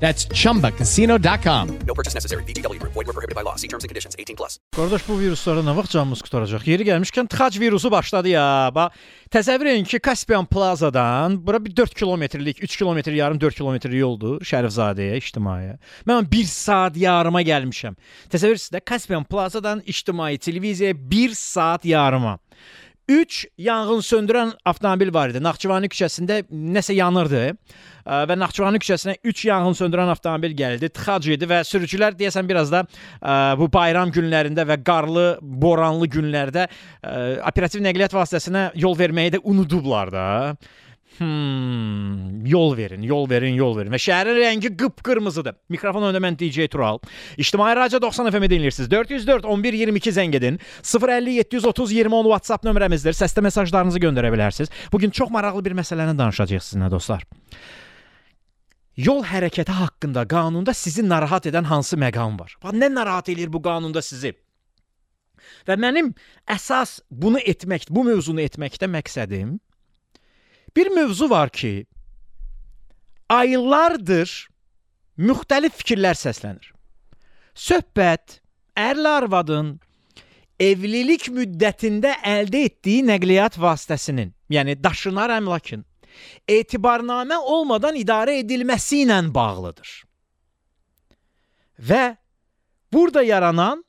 That's chumbacasino.com. No purchase necessary. VGW Group. Void were prohibited by law. See terms and conditions. 18 plus. Qardaş bu viruslara nə vaxt canımız qutaracaq? Yeri gəlmişkən tıxac virusu başladı ya. Bax, təsəvvür edin ki, Kaspian Plazadan bura bir 4 kilometrlik, 3 kilometr yarım 4 kilometr yoldur Şərifzadəyə, İctimaiyə. Mən 1 saat yarıma gəlmişəm. Təsəvvür sizdə Kaspian Plazadan İctimai televiziyaya 1 saat yarıma. 3 yanğın söndürən avtomobil var idi. Naxçıvani küçəsində nəsə yanırdı. Və Naxçıvani küçəsinə 3 yanğın söndürən avtomobil gəldi. Tıxac idi və sürücülər deyəsən biraz da bu bayram günlərində və qarlı, boranlı günlərdə operativ nəqliyyat vasitəsinə yol verməyi də unudublar da. Hmm, yol verin, yol verin, yol verin. Və şəhərin rəngi qıpqırmızıdır. Mikrofon önündə mən DJ Tural. İctimai Radio 90 FM-i dinləyirsiniz. 404 11 22 zəng edin. 050 730 20 10 WhatsApp nömrəmizdir. Səslə mesajlarınızı göndərə bilərsiniz. Bu gün çox maraqlı bir məsələni danışacağıq sizinlə dostlar. Yol hərəkəti haqqında qanunda sizi narahat edən hansı məqam var? Bax nə narahat eləyir bu qanunda sizi? Və mənim əsas bunu etmək, bu mövzunu etməkdə məqsədim bir mövzu var ki, aylardır müxtəlif fikirlər səslənir. Söhbət ərlə arvadın evlilik müddətində əldə etdiyi nəqliyyat vasitəsinin, yəni daşınar əmlakın etibarnamə olmadan idarə edilməsi ilə bağlıdır. Və burada yaranan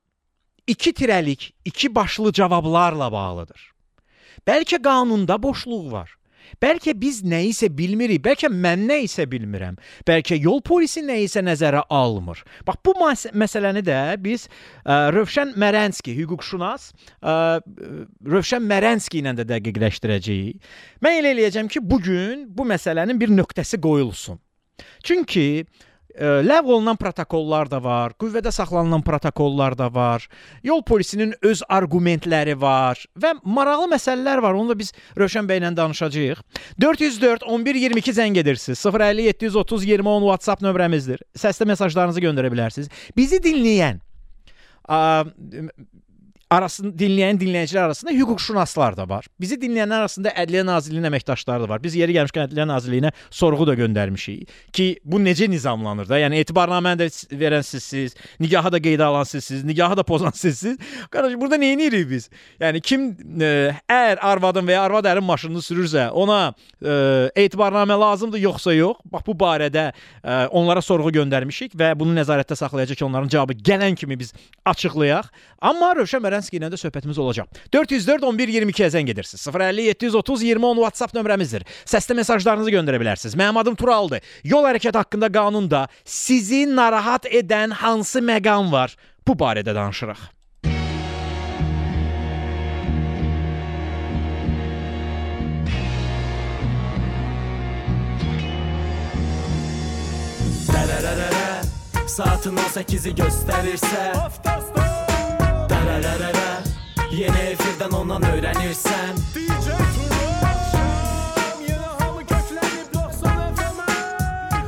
iki tirəlik, iki başlı cavablarla bağlıdır. Bəlkə qanunda boşluq var. Bəlkə biz nə isə bilmirik, bəlkə mən nə isə bilmirəm. Bəlkə yol polisi nə isə nəzərə almır. Bax bu məs məsələni də biz ə, Rövşən Mərənski, hüquqşünas, ə, Rövşən Mərənski ilə də dəqiqləşdirəcəyik. Mən elə eləyəcəm ki, bu gün bu məsələnin bir nöqtəsi qoyulsun. Çünki ləğv olunan protokollar da var, qüvvədə saxlanılan protokollar da var. Yol polisinin öz arqumentləri var və maraqlı məsələlər var. Onu da biz Rövşən bəylə danışacağıq. 404 11 22 zəng edirsiniz. 050 730 20 10 WhatsApp nömrəmizdir. Səslə mesajlarınızı göndərə bilərsiniz. Bizi dinləyən ə, arasında dinləyən dinləyicilər arasında hüquqşünaslar da var. Bizi dinləyənlər arasında Ədliyyə Nazirliyinin əməkdaşları da var. Biz yeri gəlmişkən Ədliyyə Nazirliyinə sorğu da göndərmişik ki, bu necə nizamlanır da? Yəni etibarnaməni də verən sizsiz, nigahı da qeydə alan sizsiz, nigahı da pozan sizsiz. Qardaş, burada nə edirik biz? Yəni kim ə, əgər arvadın və ya arvad ərin maşınını sürürsə, ona ə, etibarnamə lazımdır yoxsa yox? Bax bu barədə ə, onlara sorğu göndərmişik və bunu nəzarətdə saxlayacaq onların cavabı gələn kimi biz açıqlayaq. Amma Rövşən Mərənski ilə də söhbətimiz olacaq. 404 11 22-yə zəng edirsiniz. 050 730 20 10 WhatsApp nömrəmizdir. Səslə mesajlarınızı göndərə bilərsiniz. Mənim adım Turaldır. Yol hərəkəti haqqında qanunda sizi narahat edən hansı məqam var? Bu barədə danışırıq. Saatın 18-i göstərirsə Dərərərərə Yeni efirdən ondan öyrənirsən DJ Turan Yine hamı köklənib 90 FM-ə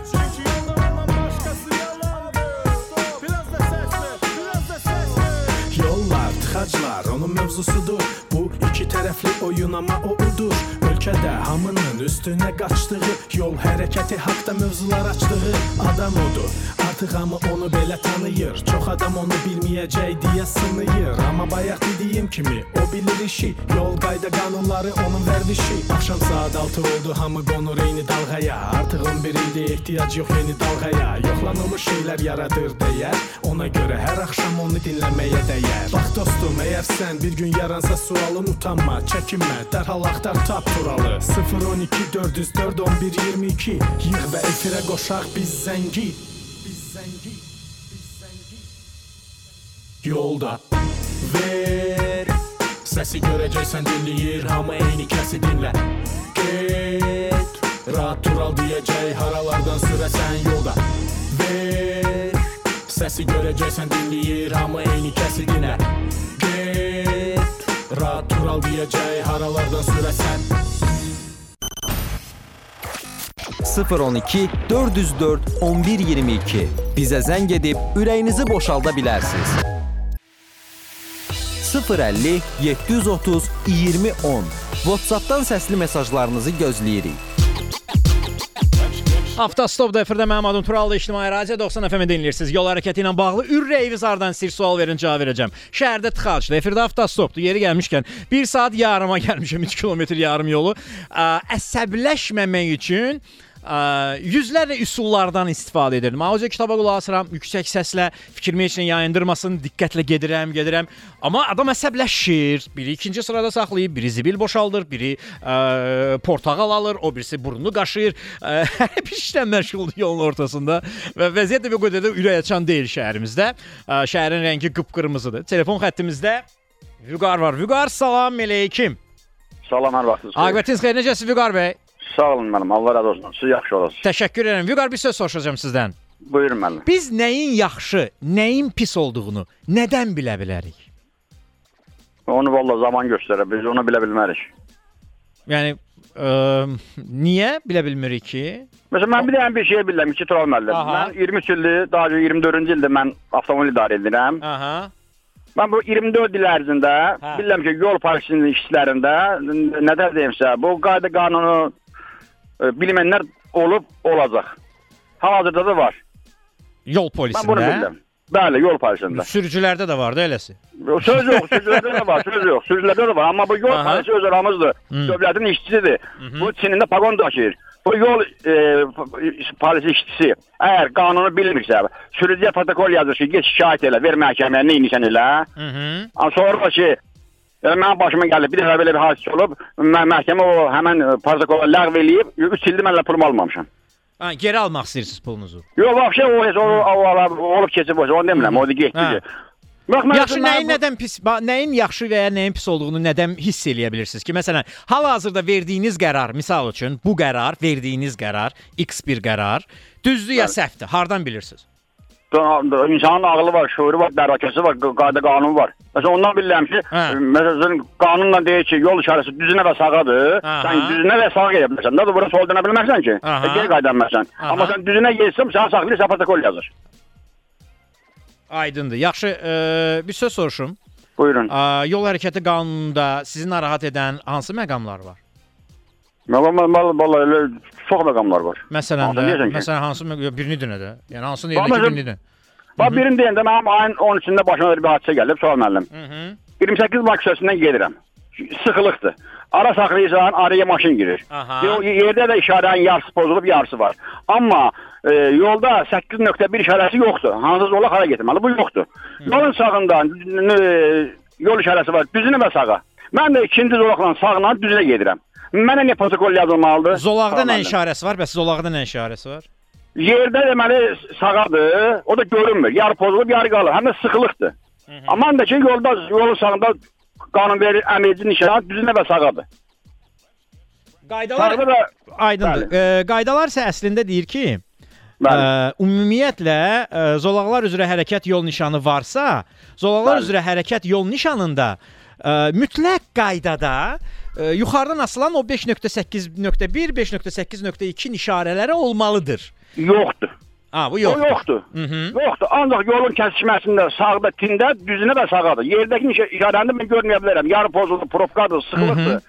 Çünki yalandan başqası yalandır. Biraz da səsli, biraz da səsli Yollar, tıxaclar onun mövzusudur. Bu iki tərəfli oyun amma o udur Ölkədə hamının üstünə qaçdığı Yol hərəkəti haqda mövzular açdığı Adam odur, artıq hamı onu belə tanıyır. Çox adam onu bilməyəcək deyə sınıyır. Amma bayaq dediyim kimi o bilir işi. Yol qayda qanunları onun vərdişi Axşam saat 6 oldu hamı qonur eyni dalğaya. Artıq 11 ildir ehtiyac yox yeni dalğaya. Yoxlanılmış şeylər yaradır deyər Ona görə hər axşam onu dinləməyə dəyər. Bax dostum, əgər sən bir gün yaransa sualın utanma, çəkinmə. Dərhal axtar tap turalı 012 404 11 22 Yığ və efirə qoşaq biz zəngi Biz zəngi Biz zəngi Yolda. Ver. Səsi görəcəksən dinləyir Hamı eyni kəsi dinlə Get Rahat tural deyəcək Haralardan sürəsən yolda. Ver. Səsi görəcəksən dinləyir hamı eyni kəsidinə Get Rahat tural deyəcək haralardan sürəsən 012 404 1122 bizə zəng edib ürəyinizi boşalda bilərsiniz. 050 730 2010 WhatsApp-dan səsli mesajlarınızı gözləyirik. Avtostopda efirdə mənim adım Turaldır, İctimai Radio 90 FM dinləyirsiniz. Yol hərəkəti ilə bağlı ürəyiniz hardan istəyir sual verin, cavab verəcəm. Şəhərdə tıxacdır. Efirdə avtostopdur. Yeri gəlmişkən 1 saat yarıma gəlmişəm 3 kilometr yarım yolu. Ə, Əsəbləşməmək üçün ə, yüzlərlə üsullardan istifadə edirdim. Audio kitaba qulaq asıram, yüksək səslə fikrimi heç nə yayındırmasın, diqqətlə gedirəm, gedirəm. Amma adam əsəbləşir. Biri ikinci sırada saxlayıb, biri zibil boşaldır, biri ə, portağal alır, o birisi burnunu qaşıyır. Hər bir işlə məşğuldur yolun ortasında və vəziyyət də bir qədər də ürək açan deyil şəhərimizdə. Ə, Şəhərin rəngi qıpqırmızıdır. Telefon xəttimizdə Vüqar var. Vüqar salam əleykum. Salam, hər vaxtınız. xeyir. Aqibətiniz xeyir necəsiz Vüqar bəy? Sağ olun mənim. Allah razı olsun. Siz yaxşı olasınız. Təşəkkür edirəm. Vüqar bir söz soruşacağam sizdən. Buyurun mənim. Biz nəyin yaxşı, nəyin pis olduğunu nədən bilə bilərik? Onu valla zaman göstərər. Biz onu bilə bilmərik. Yəni ə, niyə bilə bilmirik ki? Məsələn, mən bir dənə bir şey bilirəm ki, Tural müəllim. Aha. Mən 23 ildir, daha önce 24-cü ildə mən avtomobil idarə edirəm. Aha. Mən bu 24 il ərzində Hə. bilirəm ki, yol polisinin işçilərində nə deyimsə, bu qayda qanunu e, bilmənlər olub olacaq. Hal-hazırda da var. Yol Mən bunu polisində. bilirəm. Bəli, yol polisində. Sürücülərdə də var da eləsi. Söz yox, sürücülərdə də var, söz yox. Sürücülərdə də var. Amma bu yol Aha. polisi öz aramızdır. Dövlətin işçisidir. Bu çinində pagon daşıyır. Bu yol e, polisi işçisi əgər qanunu bilmirsə, sürücüyə protokol yazır ki, get şikayət elə, ver məhkəməyə, nə inişən elə. Mhm. Amma sonra ki, yəni mənim başıma gəldi, bir dəfə belə bir hadisə olub, mə məhkəmə o həmin e, protokolu ləğv eləyib, 3 ildir mən elə pulumu almamışam. Ha, geri almaq istəyirsiniz pulunuzu. Yox, vəbşə o heç o, o, o, olub keçib o, onu demirəm, o da getdi. Bax, mən- Yaxşı mən nəyin bu- nədən pis, nəyin yaxşı və ya nəyin pis olduğunu nədən hiss eləyə bilirsiniz ki? Məsələn, hal-hazırda verdiyiniz qərar, misal üçün, bu qərar, verdiyiniz qərar, X bir qərar, düzdür ya səhvdir? Hardan bilirsiniz? İnsanın ağlı var, şuuru var, dərrakəsi var, q- qayda qanunu var. Məsələn, ondan bilirəm ki, Hə. məsələn, qanunla deyir ki, yol işarəsi düzünə və sağadır. Aha. Sən düzünə və sağa gedə bilərsən. Nə də bura sol dönə bilməzsən ki. Aha. E, geri qayda bilməzsən. Aha. Amma sən düzünə getsən, sən saxlayırsan protokol yazır. Aydındır. Yaxşı, e, bir söz soruşum. Buyurun. A, yol hərəkəti qanununda sizi narahat edən hansı məqamlar var? Valla valla valla elə çox məqamlar var. Məsələn də, ki? məsələn hansı birini dinə də. Yəni hansını məsələn- birini dinə. Bax birini deyəndə mənim ayın 13-də başıma bir hadisə gəlib, sual müəllim. Mhm. 28 Mart küçəsindən gedirəm. Sıxılıqdır. Ara saxlayırsan, araya maşın girir. Aha. Yo- Yerdə də işarənin yarısı pozulub, yarısı var. Amma e, yolda 8.1 işarəsi yoxdur. Hansı zola hara getməli? Bu yoxdur. Yolun sağında n- n- yol işarəsi var, düzünə və sağa. Mən də ikinci zolaqla sağla düzünə gedirəm. Mənə nə protokol yazılmalıdır? Zolaqda nə işarəsi var? Bəs zolaqda nə işarəsi var? Yerdə deməli sağadır. O da görünmür. Yarı pozulub, yarı qalır. Həm də sıxılıqdır. Amma də ki yolda yolun sağında qanun verir, əmredici nişan düzünə və sağadır. Qaydalar da aydındır. E, qaydalar isə əslində deyir ki, bəli. Ə, ümumiyyətlə ə, zolaqlar üzrə hərəkət yol nişanı varsa, zolaqlar Bəli. üzrə hərəkət yol nişanında ə, mütləq qaydada ə, yuxarıdan asılan o 5.8.1, 5.8.2 işarələri olmalıdır. Yoxdur. Ha, bu O yoxdur. yoxdur. Mhm. Yoxdur. Ancaq yolun kəsişməsində sağda tində, düzünə və sağadır. Yerdəki işarəni mən görməyə bilərəm. Yarı pozulub, probkadır, sıxılıqdır.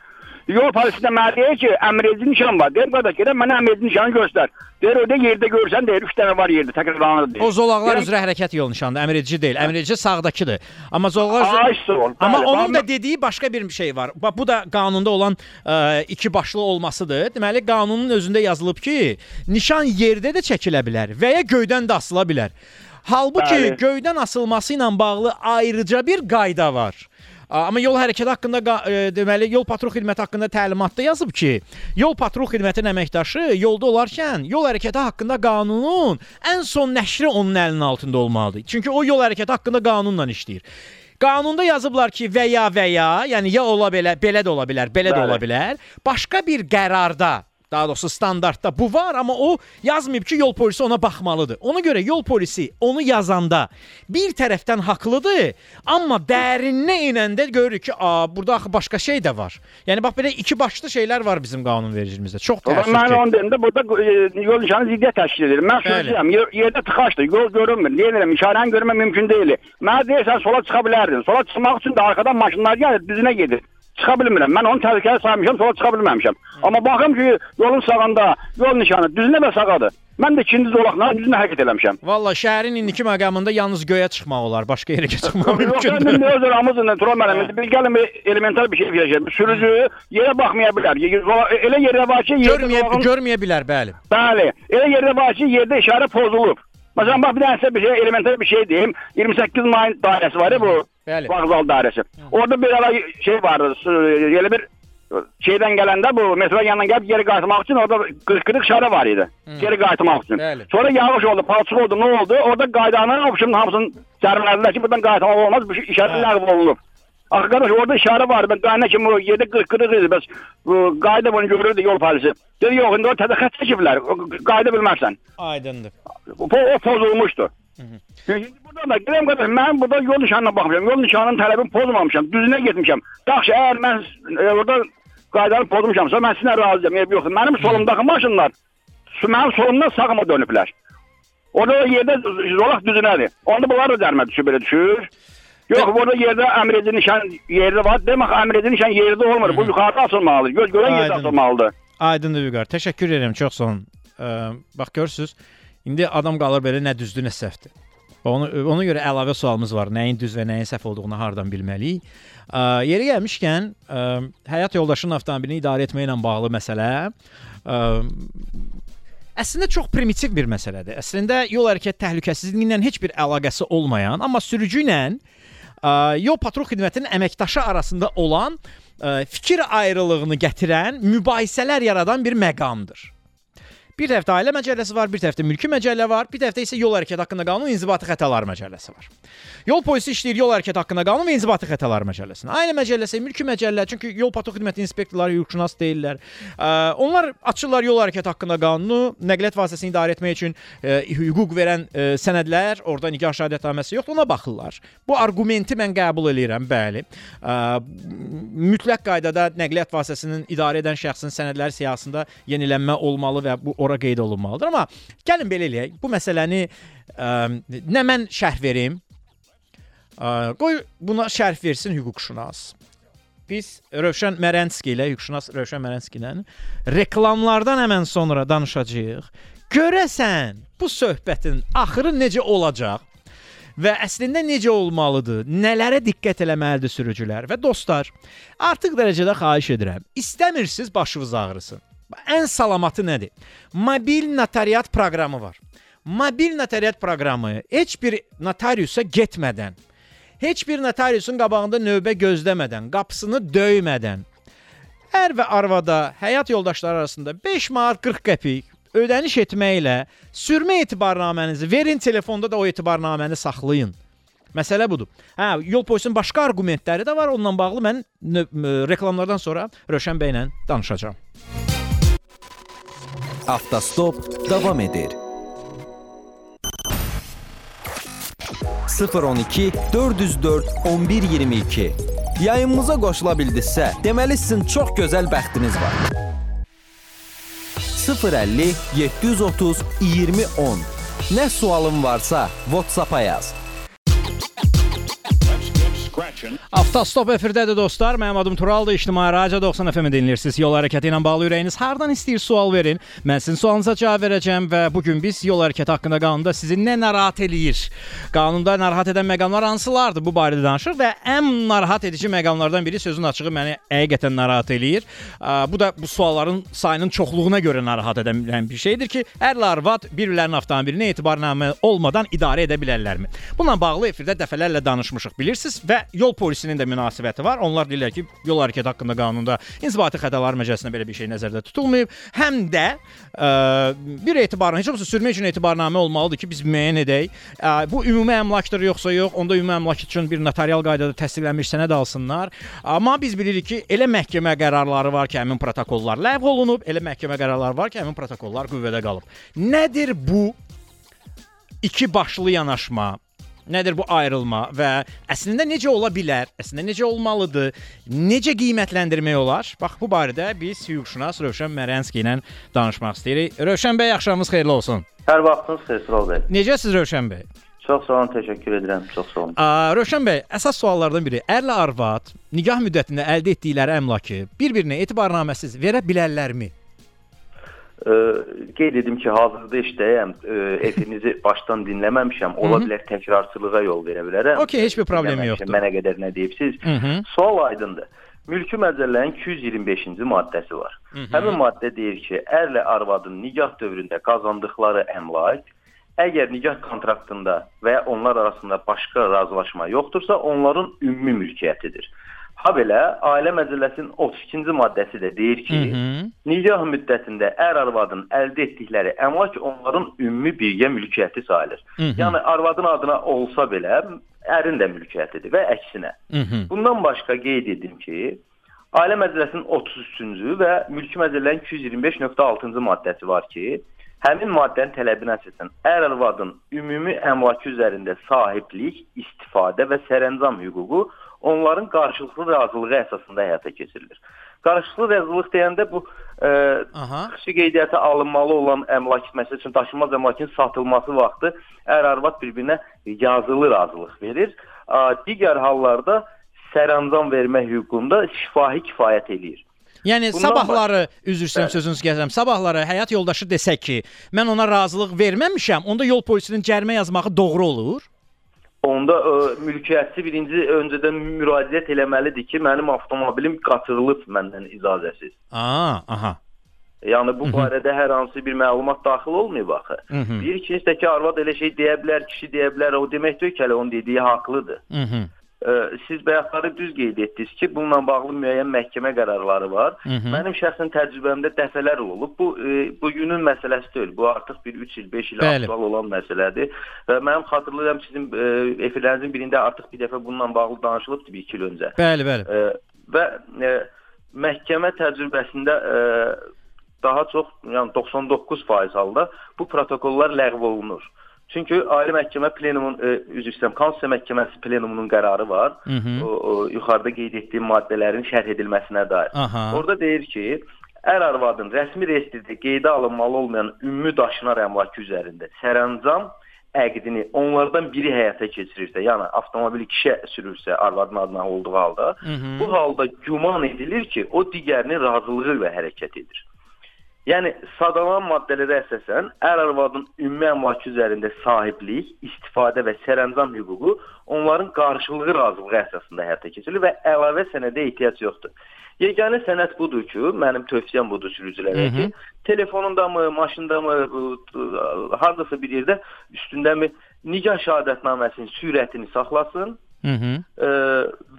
Yol polisi də mənə deyir ki, əmredici nişan var. Deyir qardaş, gedək mənə əmredici nişanı göstər. Deyir o da yerdə görsən, deyir 3 dənə var yerdə, təkrarlanır deyir. O zolaqlar Deyirəm, üzrə hərəkət yol nişanıdır, əmredici deyil. Əmredici sağdakıdır. Amma zolaqlar Ay, sol. Amma Bəli, onun da dediyi başqa bir şey var. Bax bu da qanunda olan ə, iki başlı olmasıdır. Deməli qanunun özündə yazılıb ki, nişan yerdə də çəkilə bilər və ya göydən də asıla bilər. Halbuki Bəli. göydən asılması ilə bağlı ayrıca bir qayda var. Amma yol hərəkəti haqqında deməli yol patrul xidməti haqqında təlimatda yazıb ki, yol patrul xidmətinin əməkdaşı yolda olarkən yol hərəkəti haqqında qanunun ən son nəşri onun əlinin altında olmalıdır. Çünki o yol hərəkəti haqqında qanunla işləyir. Qanunda yazıblar ki, və ya və ya, yəni ya ola belə, belə də ola bilər, belə də Bəli. ola bilər. Başqa bir qərarda Daha doğrusu standartda bu var, amma o yazmayıb ki, yol polisi ona baxmalıdır. Ona görə yol polisi onu yazanda bir tərəfdən haqlıdır, amma dərininə enəndə görürük ki, a, burada axı başqa şey də var. Yəni bax belə iki başlı şeylər var bizim qanunvericimizdə. Çox təəssüf Mən onu dedim də burada e, yol nişanı ziddiyyət təşkil edir. Mən. Yer, yerdə tıxaçdır. Yol görünmür. Nə edirəm? İşarəni görmək mümkün deyil. Mənə deyirsən sola çıxa bilərdin. Sola çıxmaq üçün də arxadan maşınlar gəlir, düzünə gedir. Çıxa bilmirəm. Mən onu təhlükəli saymışam, sola çıxa bilməmişəm. Amma baxım ki, yolun sağında yol nişanı düzünə və sağadır. Mən də ikinci zolaqla düzünə hərəkət eləmişəm. Valla şəhərin indiki məqamında yalnız göyə çıxmaq olar, başqa yerə çıxmaq Yox, mümkün sən deyil. nə öz aramızla Turan müəllim, bir gəlin bir elementar bir şey fikirləşək. Sürücü yerə baxmaya bilər. Zola- Elə yerdə var ki, Görməyə görməyə bilər, bəli. Bəli. Elə yerdə var ki, yerdə işarə pozulub. Məsələn, bax bir dənə sizə bir şey, elementar bir şey deyim. 28 mayın dairəsi var ya bu. Bəli. Vağzal dairəsi. Orada bir ara şey vardı. s- Elə bir şeydən gələndə bu metro yanından gəlib geri qayıtmaq üçün orada 40-40 işarə var idi. Geri qayıtmaq üçün. Bəli. Sonra yağış oldu, palçıq oldu, nə oldu? Orada qaydanın opşunun hamısını cərimlədilər ki, buradan qayıtmaq olmaz. Bu işarə ləğv olunub. Arkadaş orada işarə var. Ben qayna kimi o yerdə 40-40 idi. Bəs bu qayda bunu görürdü yol polisi. Dedi yox, indi o tədə xətt çəkiblər. O Qayda bilmərsən. Aydındır. O, o pozulmuşdu. Şimdi burada da Qrem qardaş mən burada yol nişanına baxmışam. Yol nişanının tələbini pozmamışam. Düzünə getmişəm. Yaxşı, əgər mən e, orada qaydanı pozmuşamsa mən sizinlə razıyam. Ev yoxdur. Mənim solumdakı maşınlar mənim solumdan sağıma dönüblər. Orada yerdə zolaq düzünədir. Onda bunlar da cərimə düşür, belə düşür. Yox, burada yerdə əmredici nişan yerdə var. Demək əmredici nişan yerdə olmur. Bu yuxarıda asılmalıdır. Göz görən yerdə asılmalıdır. Aydındır Vüqar. Təşəkkür edirəm, çox sağ olun. Ə, bax görürsüz, indi adam qalır belə nə düzdür, nə səhvdir. Onu ona görə əlavə sualımız var. Nəyin düz və nəyin səhv olduğunu hardan bilməliyik? Ə, yeri gəlmişkən, ə, həyat yoldaşının avtomobilini idarə etməklə bağlı məsələ ə, əslində çox primitiv bir məsələdir. Əslində yol hərəkət təhlükəsizliyi ilə heç bir əlaqəsi olmayan, amma sürücü ilə ə, yol patrul xidmətinin əməkdaşı arasında olan ə, fikir ayrılığını gətirən, mübahisələr yaradan bir məqamdır. Bir tərəfdə ailə məcəlləsi var, bir tərəfdə mülki məcəllə var, bir tərəfdə isə yol hərəkəti haqqında qanun inzibati xətalar məcəlləsi var. Yol polisi işləyir yol hərəkəti haqqında qanun və inzibati xətalar məcəlləsini. Ailə məcəlləsi, mülki məcəllə, çünki yol patrul xidməti inspektorları hüquqşünas deyillər. Ə, onlar açırlar yol hərəkəti haqqında qanunu, nəqliyyat vasitəsini idarə etmək üçün ə, hüquq verən ə, sənədlər, orada nikah şahidətnaməsi yoxdur, ona baxırlar. Bu arqumenti mən qəbul eləyirəm, bəli. Ə, mütləq qaydada nəqliyyat vasitəsinin idarə edən şəxsin sənədləri siyahısında yenilənmə olmalı və bu ora qeyd olunmalıdır. Amma gəlin belə eləyək. Bu məsələni ə, nə mən şərh verim, ə, qoy buna şərh versin hüquqşünas. Biz Rövşən Mərənski ilə, hüquqşünas Rövşən Mərənski ilə reklamlardan həmən sonra danışacağıq. Görəsən bu söhbətin axırı necə olacaq? və əslində necə olmalıdır? Nələrə diqqət eləməlidir sürücülər və dostlar? Artıq dərəcədə xahiş edirəm. İstəmirsiniz başınız ağrısın. Ən salamatı nədir? Mobil notariat proqramı var. Mobil notariat proqramı heç bir notariusa getmədən, heç bir notariusun qabağında növbə gözləmədən, qapısını döymədən ər və arvada həyat yoldaşları arasında 5 manat 40 qəpik ödəniş etməklə sürmə etibarnamənizi verin, telefonda da o etibarnaməni saxlayın. Məsələ budur. Hə, yol polisinin başqa arqumentləri də var. Onunla bağlı mən reklamlardan sonra Rövşən bəylə danışacağam. Avtostop davam edir. 012 404 1122 Yayımımıza qoşula bildinizsə, deməli sizin çox gözəl bəxtiniz var. 050 730 2010 Nə sualın varsa WhatsApp-a yaz. Avtostop efirdədir dostlar. Mənim adım Turaldır. İctimai Radio 90 FM-i dinləyirsiniz. Yol hərəkəti ilə bağlı ürəyiniz hardan istəyir sual verin. Mən sizin sualınıza cavab verəcəm və bu gün biz yol hərəkəti haqqında qanunda sizi nə narahat eləyir? Qanunda narahat edən məqamlar hansılardır? Bu barədə danışır və ən narahat edici məqamlardan biri sözün açığı məni həqiqətən narahat eləyir. Bu da bu sualların sayının çoxluğuna görə narahat edən bir şeydir ki, ərlə arvad bir-birlərinin avtomobilinə etibarnamə olmadan idarə edə bilərlərmi? Bununla bağlı efirdə dəfələrlə danışmışıq, bilirsiniz və yol yol polisinin də münasibəti var. Onlar deyirlər ki, yol hərəkəti haqqında qanunda inzibati xətalar məcəlləsində belə bir şey nəzərdə tutulmayıb. Həm də ə, bir etibarın, heç olmasa sürmə üçün etibarnamə olmalıdır ki, biz müəyyən edək. Ə, bu ümumi əmlakdır yoxsa yox, onda ümumi əmlak üçün bir notarial qaydada təsdiqlənmiş sənəd alsınlar. Amma biz bilirik ki, elə məhkəmə qərarları var ki, həmin protokollar ləğv olunub, elə məhkəmə qərarları var ki, həmin protokollar qüvvədə qalıb. Nədir bu iki başlı yanaşma? Nədir bu ayrılma və əslində necə ola bilər? Əslində necə olmalıdır? Necə qiymətləndirmək olar? Bax bu barədə biz hüquqşünas Rövşən Mərənski ilə danışmaq istəyirik. Rövşən bəy, axşamınız xeyirli olsun. Hər vaxtınız xeyir Sural bəy. Necəsiz Rövşən bəy? Çox sağ olun, təşəkkür edirəm. Çox sağ olun. Ə, Rövşən bəy, əsas suallardan biri ərlə arvad nikah müddətində əldə etdikləri əmlakı bir-birinə etibarnaməsiz verə bilərlərmi? Ə, qeyd edim ki, hazırda işdəyəm. Efirinizi başdan dinləməmişəm. Ola bilər təkrarçılığa yol verə bilərəm. Okey, heç bir Dinləməmişəm, yoxdur. Mənə qədər nə deyibsiz? Hı -hı. Sual aydındır. Mülki məcəllənin 225-ci maddəsi var. Həmin maddə deyir ki, ərlə arvadın nikah dövründə qazandıqları əmlak əgər nikah kontraktında və ya onlar arasında başqa razılaşma yoxdursa, onların ümumi mülkiyyətidir. Ha belə, Ailə Məcəlləsinin 32-ci maddəsi də deyir ki, Hı -hı. nikah müddətində ər arvadın əldə etdikləri əmlak onların ümumi birgə mülkiyyəti sayılır. Hı -hı. Yəni arvadın adına olsa belə ərin də mülkiyyətidir və əksinə. Hı -hı. Bundan başqa qeyd edim ki, Ailə Məcəlləsinin 33-cü və Mülki Məcəllənin 225.6-cı maddəsi var ki, həmin maddənin tələbinə əsasən ər arvadın ümumi əmlakı üzərində sahiblik, istifadə və sərəncam hüququ onların qarşılıqlı razılığı əsasında həyata keçirilir. Qarşılıqlı razılıq deyəndə bu e, Aha. xüsusi qeydiyyata alınmalı olan əmlak, məsəl üçün daşınmaz əmlakın satılması vaxtı ər arvad bir-birinə yazılı razılıq verir. A, Digər hallarda sərəncam vermə hüququnda şifahi kifayət eləyir. Yəni Bundan sabahları üzr istəyirəm sözünüzü kəsərəm. Sabahları həyat yoldaşı desə ki, mən ona razılıq verməmişəm, onda yol polisinin cərimə yazmağı doğru olur? Onda ə, mülkiyyətçi birinci öncədən müraciət eləməlidir ki, mənim avtomobilim qaçırılıb məndən icazəsiz. Aa, aha. Yəni bu barədə hər hansı bir məlumat daxil olmayıb axı. Mhm. Bir ikincisi də ki, arvad elə şey deyə bilər, kişi deyə bilər, o demək deyil ki, hələ onun dediyi haqlıdır. Mhm. Ə, siz bayaqları düz qeyd etdiniz ki, bununla bağlı müəyyən məhkəmə qərarları var. Mhm. Mənim şəxsən təcrübəmdə dəfələr olub. Bu e, bugünün məsələsi deyil. Bu artıq bir 3 il, 5 il aktual olan məsələdir. Və mənim xatırlayıram sizin e, efirlərinizin birində artıq bir dəfə bununla bağlı danışılıbdı 2 il öncə. Bəli, bəli. E, və e, məhkəmə təcrübəsində e, daha çox, yəni 99% halda bu protokollar ləğv olunur. Çünki Ali Məhkəmə plenumun e, üzr istəyirəm, Konstitusiya Məhkəməsi plenumunun qərarı var. Mhm. O, o yuxarıda qeyd etdiyim maddələrin şərh edilməsinə dair. Aha. Orada deyir ki, ər arvadın rəsmi reyestrdə qeydə alınmalı olmayan ümumi daşınar əmlakı üzərində sərəncam əqdini onlardan biri həyata keçirirsə, yəni avtomobili kişi sürürsə arvadın adına olduğu halda, Mhm. bu halda güman edilir ki, o digərinin razılığı ilə hərəkət edir. Yəni sadalanan maddələrə əsasən ər arvadın ümumi əmlakı üzərində sahiblik, istifadə və sərəncam hüququ onların qarşılığı razılığı əsasında həyata keçirilir və əlavə sənədə ehtiyac yoxdur. Yeganə sənəd budur ki, mənim tövsiyəm budur sürücülərə ki, telefonundamı, maşındamı, hardasa bir yerdə üstündəmi nikah şahadətnaməsinin sürətini saxlasın. Mhm. Ə,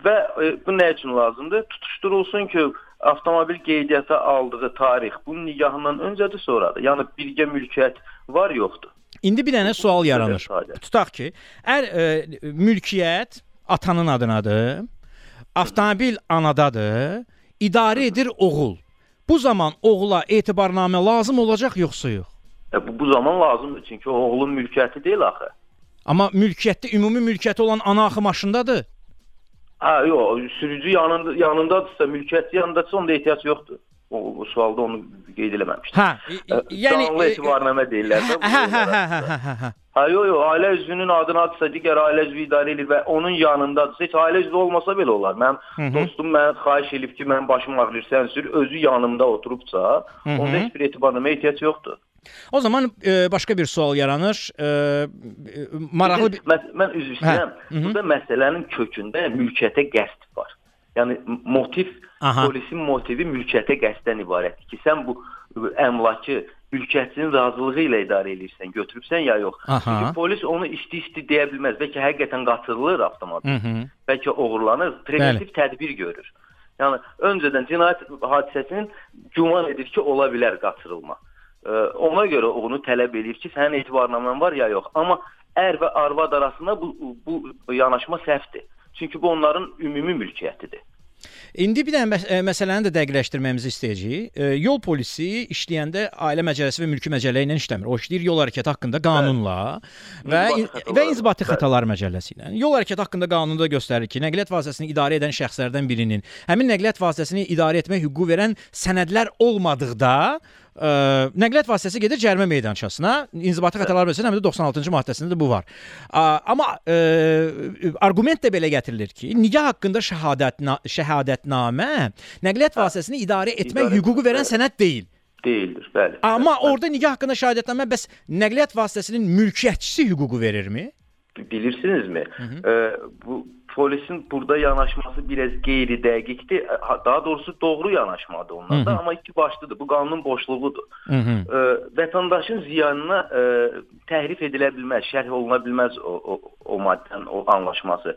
və e, bu nə üçün lazımdır? Tutuşdurulsun ki, avtomobil qeydiyyata aldığı tarix bunun nigahından öncədir, sonradır. Yəni birgə mülkiyyət var, yoxdur. İndi bir dənə sual yaranır. Tutaq ki, ər e, mülkiyyət atanın adınadır. Avtomobil anadadır. İdarə edir oğul. Bu zaman oğula etibarnamə lazım olacaq yoxsa yox? E, bu, bu zaman lazımdır çünki o oğlun mülkiyyəti deyil axı. Amma mülkiyyətdə ümumi mülkiyyəti olan ana axı maşındadır. Ha, yox, sürücü yanında yanındadırsa, mülkiyyəti yanındadırsa onda ehtiyac yoxdur. O, o sualda onu qeyd eləməmişdim. Hə, yəni canlı etibarnamə deyirlər də. Hə, hə, hə, hə, hə, hə, hə. Yox, yox, ailə üzvünün adınadırsa, digər ailə üzvü idarə edir və onun yanındadırsa, heç ailə üzvü olmasa belə olar. Mənim dostum mən xahiş edib ki, mən başım ağrıyır, sən sür, özü yanımda oturubsa, onda heç bir etibarnamə ehtiyac yoxdur. O zaman e, başqa bir sual yaranır. E, maraqlı bir Mən, mən üzr istəyirəm. mhm. Burada məsələnin kökündə mülkiyyətə qəsd var. Yəni motiv, Aha. polisin motivi mülkiyyətə qəsddən ibarətdir ki, sən bu bu əmlakı mülkiyyətçinin razılığı ilə idarə edirsən, götürübsən ya yox. Aha. Çünki polis onu isti-isti deyə bilməz. Bəlkə həqiqətən qaçırılır avtomobil. Hı -hı. Bəlkə oğurlanır, preventiv tədbir görür. Yəni öncədən cinayət hadisəsinin güman edir ki, ola bilər qaçırılma. Ona görə onu tələb edir ki, sənin etibarnamen var ya yox. Amma ər və arvad arasında bu bu yanaşma səhvdir. Çünki bu onların ümumi mülkiyyətidir. İndi bir dənə məs ə, məsələni də dəqiqləşdirməyimizi istəyəcəyik. E, yol polisi işləyəndə Ailə Məcəlləsi və Mülki Məcəllə ilə işləmir. O işləyir yol hərəkəti haqqında qanunla və xətalar. və İnzibati. Xətalar Məcəlləsi ilə. Yol hərəkəti haqqında qanunda göstərir ki, nəqliyyat vasitəsini idarə edən şəxslərdən birinin həmin nəqliyyat vasitəsini idarə etmək hüququ verən sənədlər olmadıqda ə, nəqliyyat vasitəsi gedir cərimə meydançasına. İnzibati xətalar məcəlləsinin həm də 96-cı maddəsində də bu var. A, amma ə, arqument də belə gətirilir ki, nigah haqqında şəhadət şəhadətnamə nəqliyyat vasitəsini idarə etmək İdarə hüququ verən sənəd deyil. Deyildir, bəli. Amma Bəli. orada nigah haqqında şəhadətnamə bəs nəqliyyat vasitəsinin mülkiyyətçisi hüququ verirmi? bilirsinizmi? Ee, bu polisin burada yanaşması biraz qeyri-dəqiqdir. Ha- Daha doğrusu doğru yanaşmadır onlarda, Hı hı. amma iki başlıdır. Bu qanunun boşluğudur. Hı -hı. Ee, vətəndaşın ziyanına e, təhrif edilə bilməz, şərh oluna bilməz o o, o maddənin o anlaşması.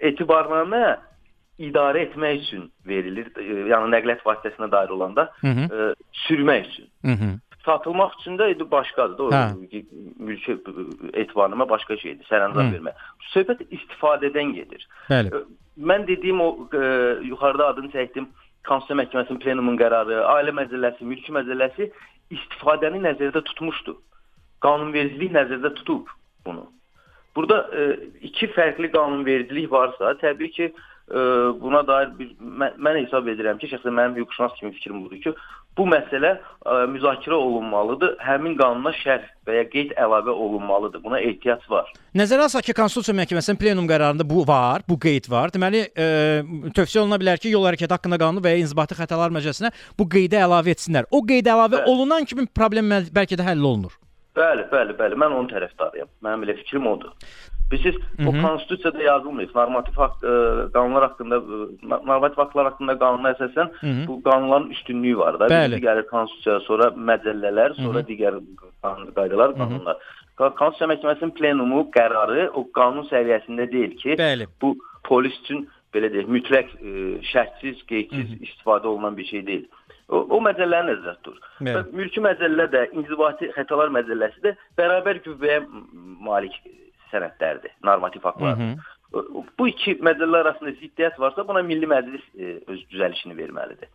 Etibarnamə idarə etmək üçün verilir. E, yəni nəqliyyat vasitəsinə dair olanda Hı hı. e, sürmək üçün. Hı -hı. Satılmaq üçün də indi başqadır da o Hə. mülki etibarnamə başqa şeydir, sərəncam Hı. vermək. Söhbət istifadədən gedir. Bəli. Mən dediyim o ə, yuxarıda adını çəkdim Konstitusiya Məhkəməsinin plenumun qərarı, Ailə Məcəlləsi, Mülki Məcəlləsi istifadəni nəzərdə tutmuşdu. Qanunvericilik nəzərdə tutub bunu. Burada ə, iki fərqli qanunvericilik varsa, təbii ki, ə, buna dair bir mən, mən hesab edirəm ki, şəxsən mənim hüquqşünas kimi fikrim budur ki, bu məsələ ə, müzakirə olunmalıdır. Həmin qanuna şərh və ya qeyd əlavə olunmalıdır. Buna ehtiyac var. Nəzərə alsaq ki, Konstitusiya Məhkəməsinin plenum qərarında bu var, bu qeyd var. Deməli, e, tövsiyə oluna bilər ki, yol hərəkəti haqqında qanunu və ya İnzibati Xətalar Məcəlləsinə bu qeydə əlavə etsinlər. O qeyd əlavə Bəli. olunan kimi problem bəlkə də həll olunur. Bəli, bəli, bəli. Mən onun tərəfdarıyam. Mənim elə fikrim odur. Bilirsiniz, o konstitusiyada yazılmayıb. Normativ haqq ə, qanunlar haqqında ə, no- normativ haqqlar haqqında qanuna əsasən hı. bu qanunların üstünlüyü var da. Bəli. Birinci gəlir konstitusiya, sonra məcəllələr, sonra digər qanun qaydalar, qanunlar. Qa- Konstitusiya Məhkəməsinin plenumu qərarı o qanun səviyyəsində deyil ki, Bəli. bu polis üçün belə deyək, mütləq ə, şərtsiz, qeydsiz istifadə olunan bir şey deyil. O, o məcəllələri nəzərdə tutur. Və mülki məcəllə də, inzibati xətalar məcəlləsi də bərabər qüvvəyə malik sənədlərdir, normativ haqlardır. O- Bu iki məcəllə arasında ziddiyyət varsa, buna Milli Məclis e, öz düzəlişini verməlidir.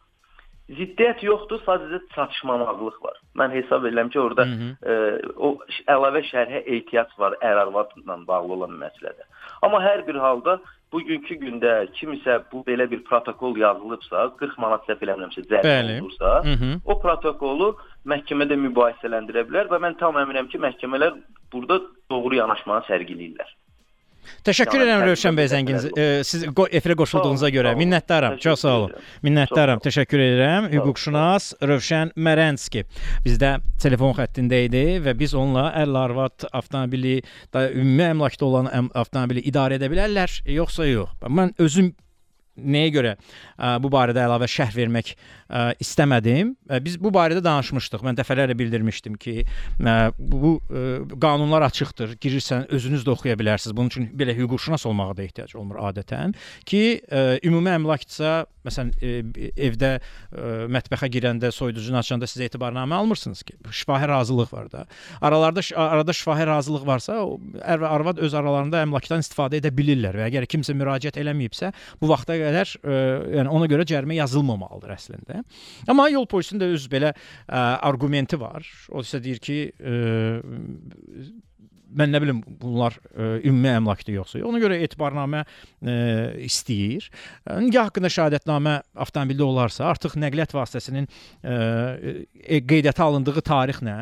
Ziddiyyət yoxdur, sadəcə çatışmamazlıq var. Mən hesab edirəm ki, orada e, o əlavə şərhə ehtiyac var ər-arvadla bağlı olan məsələdə. Amma hər bir halda bugünkü gündə kimisə bu belə bir protokol yazılıbsa, 40 manat səhv eləmirəmsə cərimə olursa, Hı -hı. o protokolu məhkəmədə mübahisələndirə bilər və mən tam əminəm ki, məhkəmələr burada doğru yanaşmanı sərgiləyirlər. Təşəkkür edirəm Rövşən bəy zənginiz e, siz efirə qoşulduğunuza görə minnətdaram. Çox sağ olun. Minnətdaram. Təşəkkür edirəm. Hüquqşünas Rövşən Mərənski bizdə telefon xəttində idi və biz onunla ərl arvad avtomobili da ümumi əmlakda olan avtomobili idarə edə bilərlər, yoxsa yox? Mən özüm nəyə görə ə, bu barədə əlavə şərh vermək ə, istəmədim. Ə, Biz bu barədə danışmışdıq. Mən dəfələrlə bildirmişdim ki, ə, bu ə, qanunlar açıqdır. Girirsən, özünüz də oxuya bilərsiniz. Bunun üçün belə hüquqşünas olmağa da ehtiyac olmur adətən ki, ə, ümumi əmlakdsa, məsələn, ə, evdə ə, mətbəxə girəndə, soyuducunu açanda sizə etibarnamə almırsınız ki, şifahi razılıq var da. Aralarda arada şifahi razılıq varsa, ər və arvad öz aralarında əmlakdan istifadə edə bilirlər və əgər kimsə müraciət eləməyibsə, bu vaxta qədər ə, yəni ona görə cərimə yazılmamalıdır əslində. Amma yol polisinin də öz belə ə, arqumenti var. O isə deyir ki, ə, mən nə bilim bunlar ə, ümumi əmlakdır yoxsa yox. Ona görə etibarnamə ə, istəyir. Ə, Nigah haqqında şahadətnamə avtomobildə olarsa, artıq nəqliyyat vasitəsinin ə, e, qeydiyyata alındığı tarixlə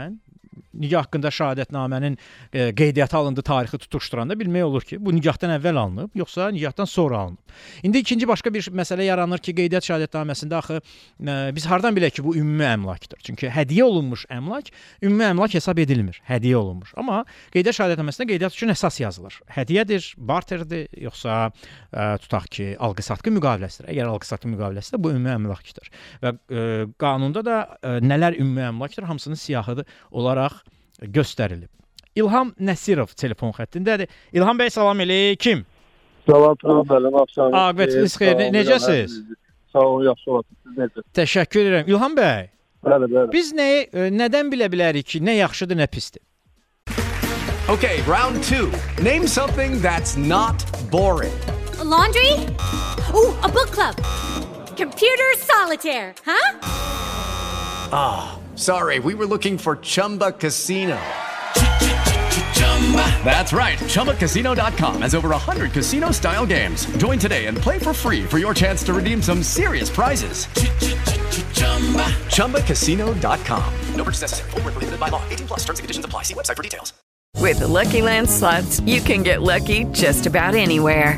Nikah haqqında şahadətnamənin e, qeydiyyata alındığı tarixi tutuşduranda bilmək olur ki, bu nikahdan əvvəl alınıb, yoxsa nikahdan sonra alınıb. İndi ikinci başqa bir məsələ yaranır ki, qeydiyyat şahadətnaməsində axı e, biz hardan bilək ki, bu ümumi əmlakdır? Çünki hədiyyə olunmuş əmlak ümumi əmlak hesab edilmir. Hədiyyə olunmuş. Amma qeydiyyat şahadətnaməsində qeydiyyat üçün əsas yazılır. Hədiyyədir, barterdir, yoxsa ə, tutaq ki, alqı-satqı müqaviləsidir. Əgər alqı-satqı müqaviləsi də bu ümumi əmlakdır. Və ə, qanunda da ə, nələr ümumi əmlakdır, hamısının siyahıdır olaraq göstərilib. İlham Nəsirov telefon xəttindədir. İlham bəy salam əleykum. Salam, salam, bəlim, axşam. Aqibətiniz xeyir, ne- necəsiz? Sağ olun, yaxşı olasınız. Siz necəsiz? Təşəkkür edirəm. İlham bəy, Bəli, bəli. biz nəyi ə, nədən bilə bilərik ki, nə yaxşıdır, nə pisdir? Okay, round two. Name something that's not boring. A laundry? Ooh, a book club. Computer solitaire, huh? Sorry, we were looking for Chumba Casino. That's right. ChumbaCasino.com has over 100 casino style games. Join today and play for free for your chance to redeem some serious prizes. ChumbaCasino.com. No purchase necessary. Void where prohibited by law. 18 plus terms and conditions apply. See website for details. With the Lucky Land slots, you can get lucky just about anywhere.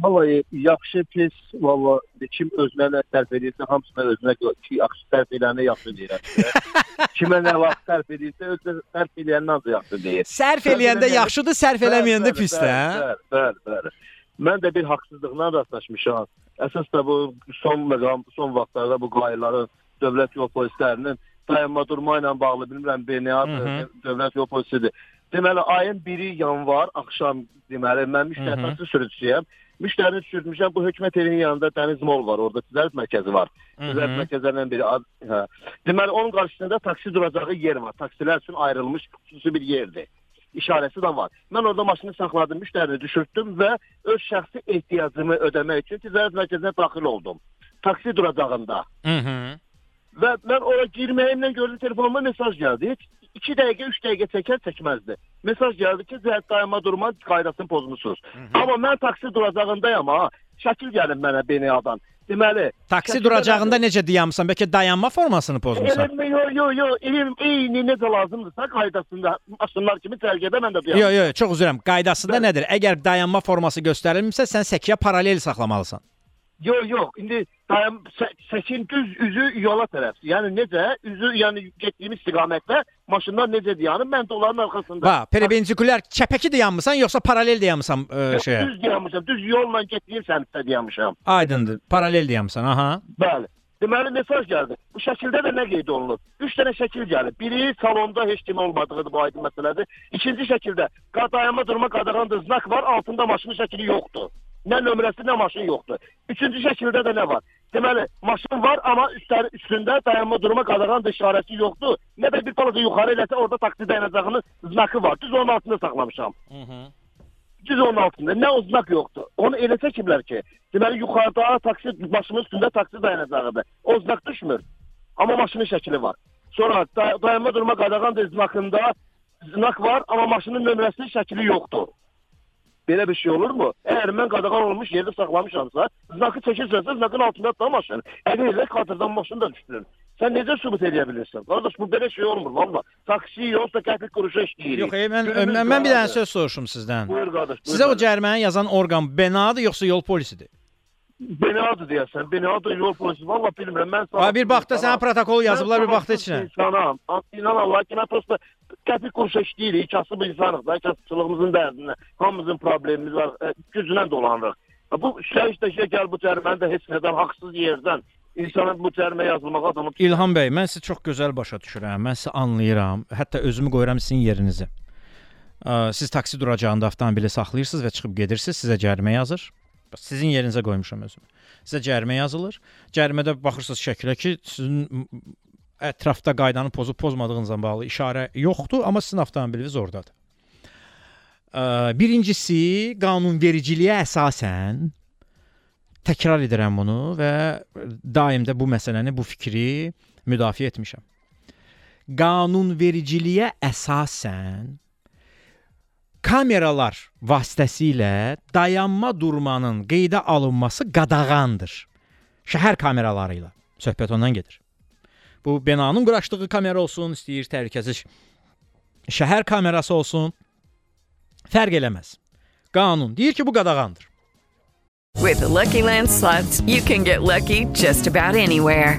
Vallahi yaxşı pis, valla kim özünə nə sərf edirsə, hamısına özünə görə ki, yaxşı sərf edəni yaxşı deyirəm. Kimə nə vaxt sərf edirsə, özünə sərf edəndən ancaq yaxşı deyir. Sərf eləyəndə yaxşıdır, sərf eləməyəndə Bəli, pisdir, hə? Bəli, bəli, bəli. Mən də bir haqsızlıqla rastlaşmışam. Əsas da bu son məqam, son vaxtlarda bu qayıqların dövlət yol polislərinin dayanma durma ilə bağlı bilmirəm hı. dövlət yol polisidir. Deməli ayın 1-i yanvar axşam deməli mən taksi sürücüsüyəm. Müştərini düşürmüşəm. Bu hökumət evinin yanında Dəniz Mall var. Orada ticarət mərkəzi var. Ticarət mərkəzlərindən biri. ad- Hə. Deməli onun qarşısında taksi duracağı yer var. Taksilər üçün ayrılmış xüsusi bir yerdir. İşarəsi də var. Mən orada maşını saxladım, müştərini düşürtdüm və öz şəxsi ehtiyacımı ödəmək üçün ticarət mərkəzinə daxil oldum. Taksi duracağında. Mhm. Və mən ora girməyimlə gördüm telefonuma mesaj gəldi. Heç 2 dəqiqə, 3 dəqiqə çəkər çəkməzdi. Mesaj gəldi ki, zəhət dayanma durma qaydasını pozmusunuz. Amma mən taksi duracağındayam ha. Şəkil gəlin mənə BNA-dan. Deməli, Taksi şəkildə duracağında mən- necə dayanmısan? Bəlkə dayanma formasını pozmusan? Elm, yo, yo, yo, elm eyni necə lazımdırsa qaydasında maşınlar kimi sərgidə mən də duyam. Yox, yox, çox üzr istəyirəm. Qaydasında Bəli. nədir? Əgər dayanma forması göstərilmirsə, sən səkiyə paralel saxlamalısan. Yox, yox. İndi dayan sə- səkin düz üzü yola tərəf. Yəni necə? Üzü yəni getdiyim istiqamətdə maşınlar necə dayanır? Mən də onların arxasında. Bax, perpendikulyar çəpəki dayanmısan, yoxsa paralel dayanmısan Yox, şeyə? Düz dayanmışam. Düz yolla getdiyim səmtdə dayanmışam. Aydındır. Paralel dayanmısan. Aha. Bəli. Deməli mesaj gəldi. Bu şəkildə də nə qeyd olunur? 3 dənə şəkil gəlib. Biri salonda heç kim olmadığıdır bu aydın məsələdir. İkinci şəkildə qadayama durma qadağandır znak var, altında maşının şəkli yoxdur. Nə nömrəsi, nə maşın yoxdur. Üçüncü şəkildə də nə var? Deməli, maşın var, amma üstləri üstündə dayanma durma qadağandır işarəsi yoxdur. Nə də bir balaca yuxarı eləsə orada taksi dayanacağının znakı var. Düz onun altında saxlamışam. Düz onun altında. Nə o znak yoxdur. Onu elə çəkiblər ki, deməli yuxarıda taksi başımın üstündə taksi dayanacağıdır. O znak düşmür. Amma maşının şəkli var. Sonra da dayanma durma qadağandır znakında znak var, amma maşının nömrəsinin şəkli yoxdur. Belə bir şey olurmu? Əgər mən qadağan olmuş yerdə saxlamışamsa, znakı çəkirsən, znakın altında da maşın. Elə elə kadrdan maşın da düşdürür. Sən necə sübut edə bilirsən? Qardaş bu belə şey olmur valla. Taksi yoxsa qəpik quruşa işləyir. Yox, ey, mən mən, mən bir dənə söz soruşum sizdən. Buyur qardaş. buyur Sizə o qardaş. cəriməni yazan orqan BNA-dır yoxsa yol polisidir? Binadır deyəsən, binadır yol polisi. Valla bilmirəm. Mən Ha, bir baxda sənə protokol yazıblar, bir baxda içinə. İnsanam. İnan Allah ki, mən prosta qəpik quruşa işləyirik. Kasıb insanıq da, kasıbçılığımızın dərdinə. Hamımızın problemimiz var. E, güclə dolanırıq. Ha, Bu şey işte şey gəl bu cəriməni də heç nədən haqsız yerdən insana bu cərimə yazılmağa adamı İlham bəy, mən sizi çox gözəl başa düşürəm. Mən sizi anlayıram. Hətta özümü qoyuram sizin yerinizə. Ə, Siz taksi duracağında avtomobili saxlayırsınız və çıxıb gedirsiniz, sizə cərimə yazır. Sizin yerinizə qoymuşam özümü. Sizə cərimə yazılır. Cərimədə baxırsınız şəkilə ki, sizin ətrafda qaydanı pozub pozmadığınızla bağlı işarə yoxdur, amma sizin avtomobiliniz ordadır. Birincisi, qanunvericiliyə əsasən təkrar edirəm bunu və daim də bu məsələni, bu fikri müdafiə etmişəm. Qanunvericiliyə əsasən kameralar vasitəsilə dayanma durmanın qeydə alınması qadağandır. Şəhər kameraları ilə söhbət ondan gedir. Bu binanın quraşdığı kamera olsun, istəyir təhlükəsiz şəhər kamerası olsun, fərq eləməz. Qanun deyir ki, bu qadağandır. With the Lucky Land slots, you can get lucky just about anywhere.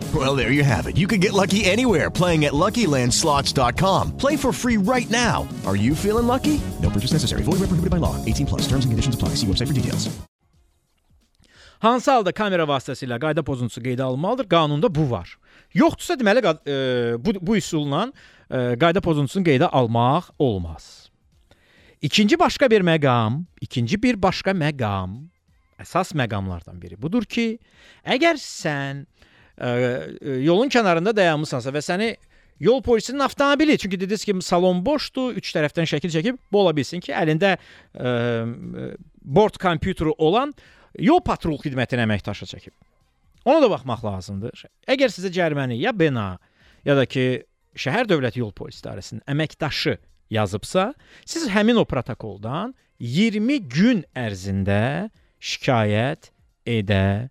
Well, there you have it. You can get lucky anywhere playing at LuckyLandSlots.com. Play for free right now. Are you feeling lucky? No purchase necessary. Void where prohibited by law. 18 plus. Terms and conditions apply. See website for details. Hansı halda kamera vasitəsilə qayda pozuntusu qeydə alınmalıdır? Qanunda bu var. Yoxdursa deməli qad- e, bu bu üsulla e, qayda pozuntusunu qeydə almaq olmaz. İkinci başqa bir məqam, ikinci bir başqa məqam əsas məqamlardan biri budur ki, əgər sən yolun kənarında dayanmısansa və səni yol polisinin avtomobili, çünki dediniz ki, salon boşdur, üç tərəfdən şəkil çəkib, bu ola bilsin ki, əlində e, e, bord kompüteri olan yol patrul xidmətinin əməkdaşı çəkib. Ona da baxmaq lazımdır. Əgər sizə cəriməni ya BNA ya da ki şəhər dövlət yol polis idarəsinin əməkdaşı yazıbsa, siz həmin o protokoldan 20 gün ərzində şikayət edə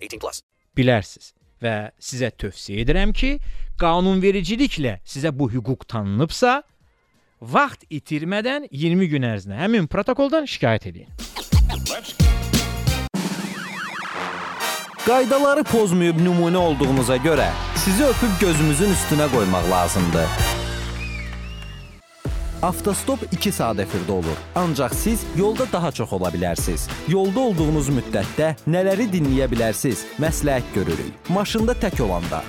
18 plus. bilərsiz və sizə tövsiyə edirəm ki, qanunvericiliklə sizə bu hüquq tanınıbsa, vaxt itirmədən 20 gün ərzində həmin protokoldan şikayət edin. Qaydaları pozmayıb nümunə olduğunuza görə sizi öpüb gözümüzün üstünə qoymaq lazımdır. Avtostop 2 saat efirdə olur. Ancaq siz yolda daha çox ola bilərsiniz. Yolda olduğunuz müddətdə nələri dinləyə bilərsiniz? Məsləhət görürük. Maşında tək olanda.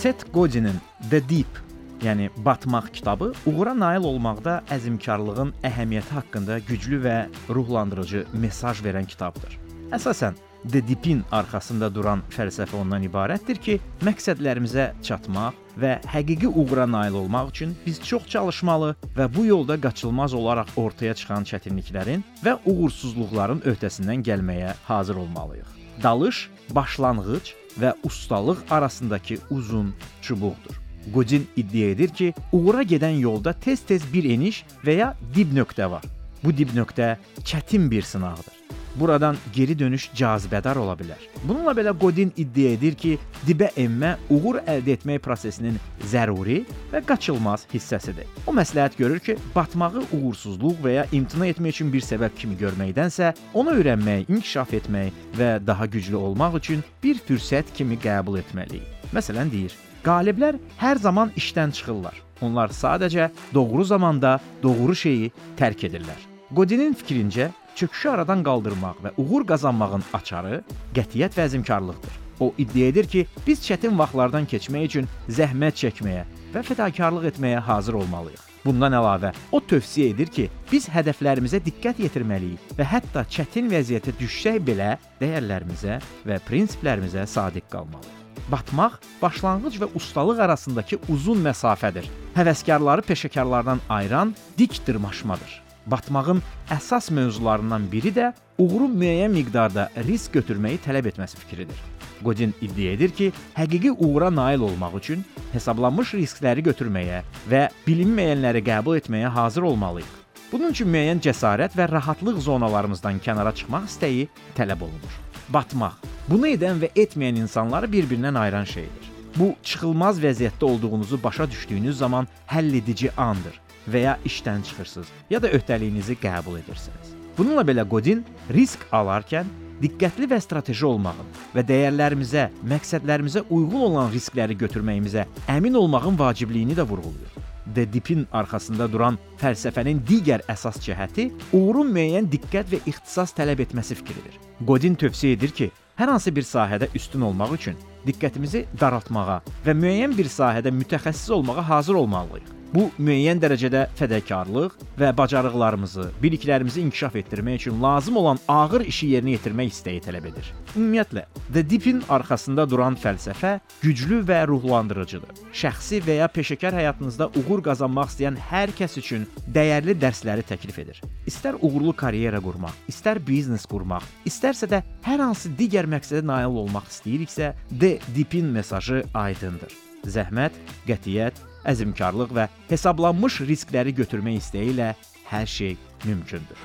Seth Godin'in The Deep, yəni Batmaq kitabı uğura nail olmaqda əzmkarlığın əhəmiyyəti haqqında güclü və ruhlandırıcı mesaj verən kitabdır. Əsasən The Deep-in arxasında duran fəlsəfə ondan ibarətdir ki, məqsədlərimizə çatmaq və həqiqi uğura nail olmaq üçün biz çox çalışmalı və bu yolda qaçılmaz olaraq ortaya çıxan çətinliklərin və uğursuzluqların öhdəsindən gəlməyə hazır olmalıyıq. Dalış başlanğıc və ustalıq arasındakı uzun çubuqdur. Godin iddia edir ki, uğura gedən yolda tez-tez bir eniş və ya dib nöqtə var. Bu dib nöqtə çətin bir sınaqdır. Buradan geri dönüş cazibədar ola bilər. Bununla belə Godin iddia edir ki, dibə enmə uğur əldə etmək prosesinin zəruri və qaçılmaz hissəsidir. O məsləhət görür ki, batmağı uğursuzluq və ya imtina etmək üçün bir səbəb kimi görməkdənsə, onu öyrənmək, inkişaf etmək və daha güclü olmaq üçün bir fürsət kimi qəbul etməliyik. Məsələn deyir: Qaliblər hər zaman işdən çıxırlar. Onlar sadəcə doğru zamanda doğru şeyi tərk edirlər. Godinin fikrincə, çöküşü aradan qaldırmaq və uğur qazanmağın açarı qətiyyət və əzmkarlıqdır. O iddia edir ki, biz çətin vaxtlardan keçmək üçün zəhmət çəkməyə və fədakarlıq etməyə hazır olmalıyıq. Bundan əlavə, o tövsiyə edir ki, biz hədəflərimizə diqqət yetirməliyik və hətta çətin vəziyyətə düşsək belə dəyərlərimizə və prinsiplərimizə sadiq qalmalıyıq. Batmaq başlanğıc və ustalıq arasındakı uzun məsafədir. Həvəskarları peşəkarlardan ayıran dik dırmaşmadır. Batmağın əsas mövzularından biri də uğurun müəyyən miqdarda risk götürməyi tələb etməsi fikridir. Godin iddia edir ki, həqiqi uğura nail olmaq üçün hesablanmış riskləri götürməyə və bilinməyənləri qəbul etməyə hazır olmalıyıq. Bunun üçün müəyyən cəsarət və rahatlıq zonalarımızdan kənara çıxmaq istəyi tələb olunur. Batmaq. Bunu edən və etməyən insanları bir-birindən ayıran şeydir. Bu çıxılmaz vəziyyətdə olduğunuzu başa düşdüyünüz zaman həlledici andır və ya işdən çıxırsınız, ya da öhdəliyinizi qəbul edirsiniz. Bununla belə Godin risk alarkən diqqətli və strateji olmağın və dəyərlərimizə, məqsədlərimizə uyğun olan riskləri götürməyimizə əmin olmağın vacibliyini də vurğulayır. The Deep-in arxasında duran fəlsəfənin digər əsas cəhəti uğurun müəyyən diqqət və ixtisas tələb etməsi fikridir. Godin tövsiyə edir ki, hər hansı bir sahədə üstün olmaq üçün diqqətimizi daraltmağa və müəyyən bir sahədə mütəxəssis olmağa hazır olmalıyıq. Bu müəyyən dərəcədə fədakarlıq və bacarıqlarımızı, biliklərimizi inkişaf etdirmək üçün lazım olan ağır işi yerinə yetirmək istəyi tələb edir. Ümumiyyətlə, The Deep-in arxasında duran fəlsəfə güclü və ruhlandırıcıdır. Şəxsi və ya peşəkar həyatınızda uğur qazanmaq istəyən hər kəs üçün dəyərli dərsləri təklif edir. İstər uğurlu karyera qurmaq, istər biznes qurmaq, istərsə də hər hansı digər məqsədə nail olmaq istəyiriksə, The Deep-in mesajı aydındır. Zəhmət, qətiyyət, əzmkarlıq və hesablanmış riskləri götürmək istəyi ilə hər şey mümkündür.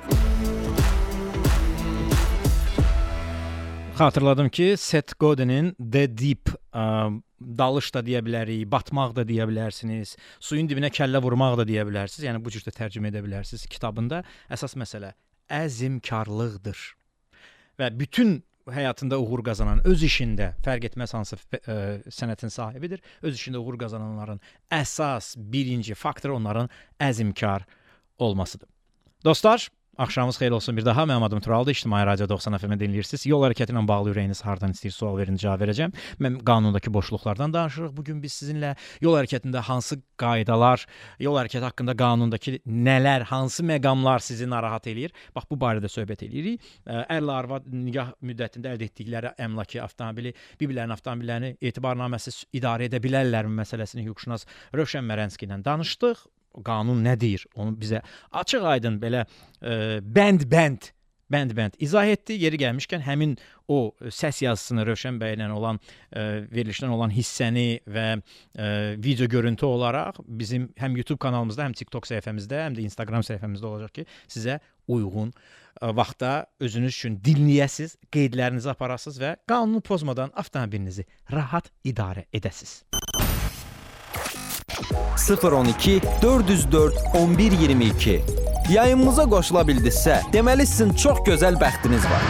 Xatırladım ki, Seth Godin'in The Deep ə, dalış da deyə bilərik, batmaq da deyə bilərsiniz, suyun dibinə kəllə vurmaq da deyə bilərsiniz. Yəni bu cür də tərcümə edə bilərsiniz. Kitabında əsas məsələ əzmkarlıqdır. Və bütün həyatında uğur qazanan, öz işində fərq etməz hansı ə, sənətin sahibidir, öz işində uğur qazananların əsas birinci faktoru onların əzmkar olmasıdır. Dostlar, Axşamınız xeyir olsun bir daha. Mənim adım Turaldır. İctimai Radio 90 FM-i dinləyirsiniz. Yol hərəkəti ilə bağlı ürəyiniz hardan istəyir sual verin, cavab verəcəm. Mən qanundakı boşluqlardan danışırıq. Bu gün biz sizinlə yol hərəkətində hansı qaydalar, yol hərəkəti haqqında qanundakı nələr, hansı məqamlar sizi narahat eləyir? Bax bu barədə söhbət eləyirik. Ərlə arvad nigah müddətində əldə etdikləri əmlakı avtomobili, bir-birlərinin avtomobillərini etibarnaməsiz idarə edə bilərlərmi məsələsini hüquqşünas Rövşən Mərənski ilə danışdıq qanun nə deyir? Onu bizə açıq-aydın belə e, bənd-bənd bənd-bənd izah etdi. Yeri gəlmişkən həmin o səs yazısını Rövşən bəy ilə olan e, verilişdən olan hissəni və e, video görüntü olaraq bizim həm YouTube kanalımızda, həm TikTok səhifəmizdə, həm də Instagram səhifəmizdə olacaq ki, sizə uyğun e, vaxtda özünüz üçün dinləyəsiz, qeydlərinizi aparasınız və qanunu pozmadan avtomobilinizi rahat idarə edəsiz. 012 404 1122 Yayımımıza qoşula bildinizsə, deməli sizin çox gözəl bəxtiniz var.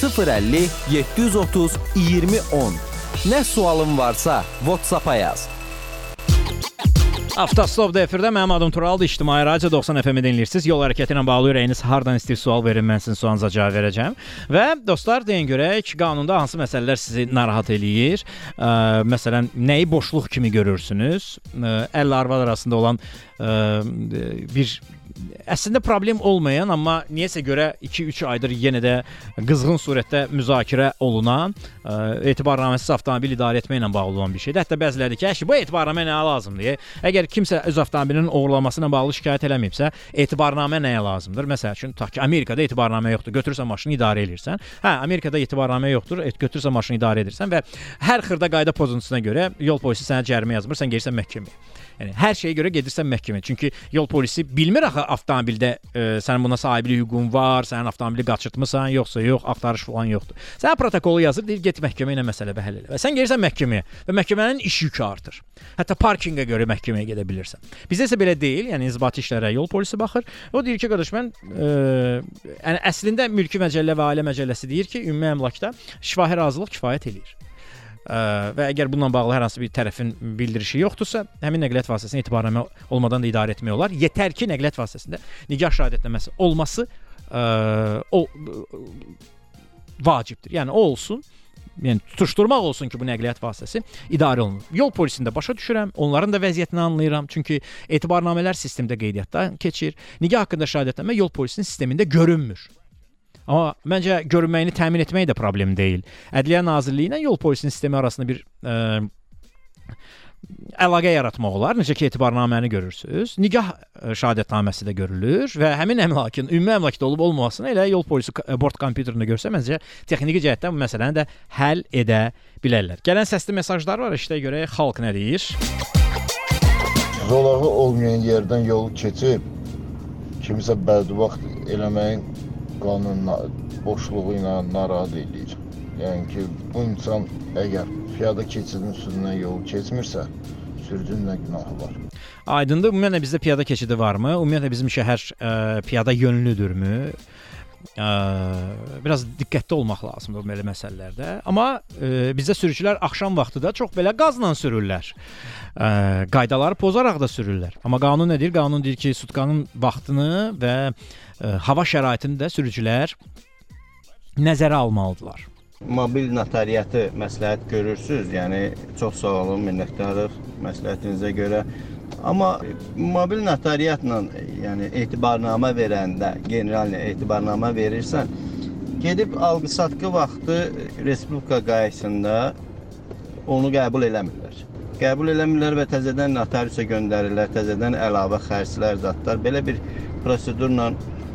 050 730 2010 Nə sualın varsa WhatsApp-a yaz. Avtostop efirdə mənim adım Turaldır. İctimai Radio 90 FM-i dinləyirsiniz. Yol hərəkəti ilə bağlı ürəyiniz hardan istəyir sual verin, mən sizin sualınıza cavab verəcəm. Və dostlar, deyin görək, qanunda hansı məsələlər sizi narahat eləyir? Ə, məsələn, nəyi boşluq kimi görürsünüz? Ərlə arvad arasında olan ə, bir əslində problem olmayan, amma niyəsə görə 2-3 aydır yenə də qızğın surətdə müzakirə olunan ə, etibarnaməsiz avtomobil idarə etməklə bağlı olan bir şeydir. Hətta bəziləri ki, "Əşi, bu etibarnamə nəyə lazımdır?" Əgər kimsə öz avtomobilinin oğurlanması ilə bağlı şikayət eləməyibsə, etibarnamə nəyə lazımdır? Məsəl üçün, tutaq ki, Amerikada etibarnamə yoxdur, götürürsən maşını idarə edirsən. Hə, Amerikada etibarnamə yoxdur, et götürürsən maşını idarə edirsən və hər xırda qayda pozuntusuna görə yol polisi sənə cərimə yazmır, sən gəlirsən məhkəməyə. Yəni hər şeyə görə gedirsən məhkəməyə. Çünki yol polisi bilmir axı avtomobildə e, sənin buna sahiblik hüququn var, sənin avtomobili qaçırtmısan, yoxsa yox, axtarış falan yoxdur. Sən protokolu yazır, deyir get məhkəmə ilə məsələ həll elə. Və sən gəlirsən məhkəməyə və məhkəmənin iş yükü artır. Hətta parkinqə görə məhkəməyə gedə bilirsən. Bizdə isə belə deyil, yəni inzibati işlərə yol polisi baxır. O deyir ki, qardaş mən e, yəni əslində mülki məcəllə və ailə məcəlləsi deyir ki, ümumi əmlakda şifahi razılıq kifayət eləyir. Və əgər bununla bağlı hər hansı bir tərəfin bildirişi yoxdursa, həmin nəqliyyat vasitəsini etibarnamə olmadan da idarə etmək olar. Yetər ki, nəqliyyat vasitəsində nikah şahidətnaməsi olması ə, o vacibdir. Yəni o olsun. Yəni tutuşdurmaq olsun ki, bu nəqliyyat vasitəsi idarə olunur. Yol polisində başa düşürəm, onların da vəziyyətini anlayıram. Çünki etibarnamələr sistemdə qeydiyyatdan keçir. Nikah haqqında şahidətnamə yol polisinin sistemində görünmür. Amma məncə görünməyini təmin etmək də problem deyil. Ədliyyə Nazirliyi ilə yol polisinin sistemi arasında bir ə, əlaqə yaratmaq olar. Necə ki, etibarnaməni görürsüz. Nigah ə, şahadətnaməsi də görülür və həmin əmlakın ümumi əmlakda olub olmamasını elə yol polisi k- bord kompüterində görsə, məncə texniki cəhətdən bu məsələni də həll edə bilərlər. Gələn səsli mesajlar var, işte görək xalq nə deyir. Zolağı olmayan yerdən yolu keçib kimisə bədbəxt eləməyin qanunla boşluğu ilə narahat eləyir. Yəni ki, bu insan əgər piyada keçidin üstündən yol keçmirsə, sürücünün nə günahı var? Aydındır. Ümumiyyətlə bizdə piyada keçidi varmı? Ümumiyyətlə bizim şəhər ə, piyada yönlüdürmü? Ə, biraz diqqətli olmaq lazımdır belə məsələlərdə. Amma ə, bizdə sürücülər axşam vaxtı da çox belə qazla sürürlər. Ə, qaydaları pozaraq da sürürlər. Amma qanun nə deyir? Qanun deyir ki, sutkanın vaxtını və hava şəraitini də sürücülər nəzərə almalıdırlar. Mobil notariatı məsləhət görürsüz? Yəni çox sağ olun, minnətdarıq məsləhətinizə görə. Amma mobil notariatla, yəni etibarnamə verəndə, general etibarnamə verirsən, gedib alqı-satqı vaxtı Respublika qaydasında onu qəbul eləmirlər. Qəbul eləmirlər və təzədən notariusa göndərirlər, təzədən əlavə xərclər, zadlar. Belə bir prosedurla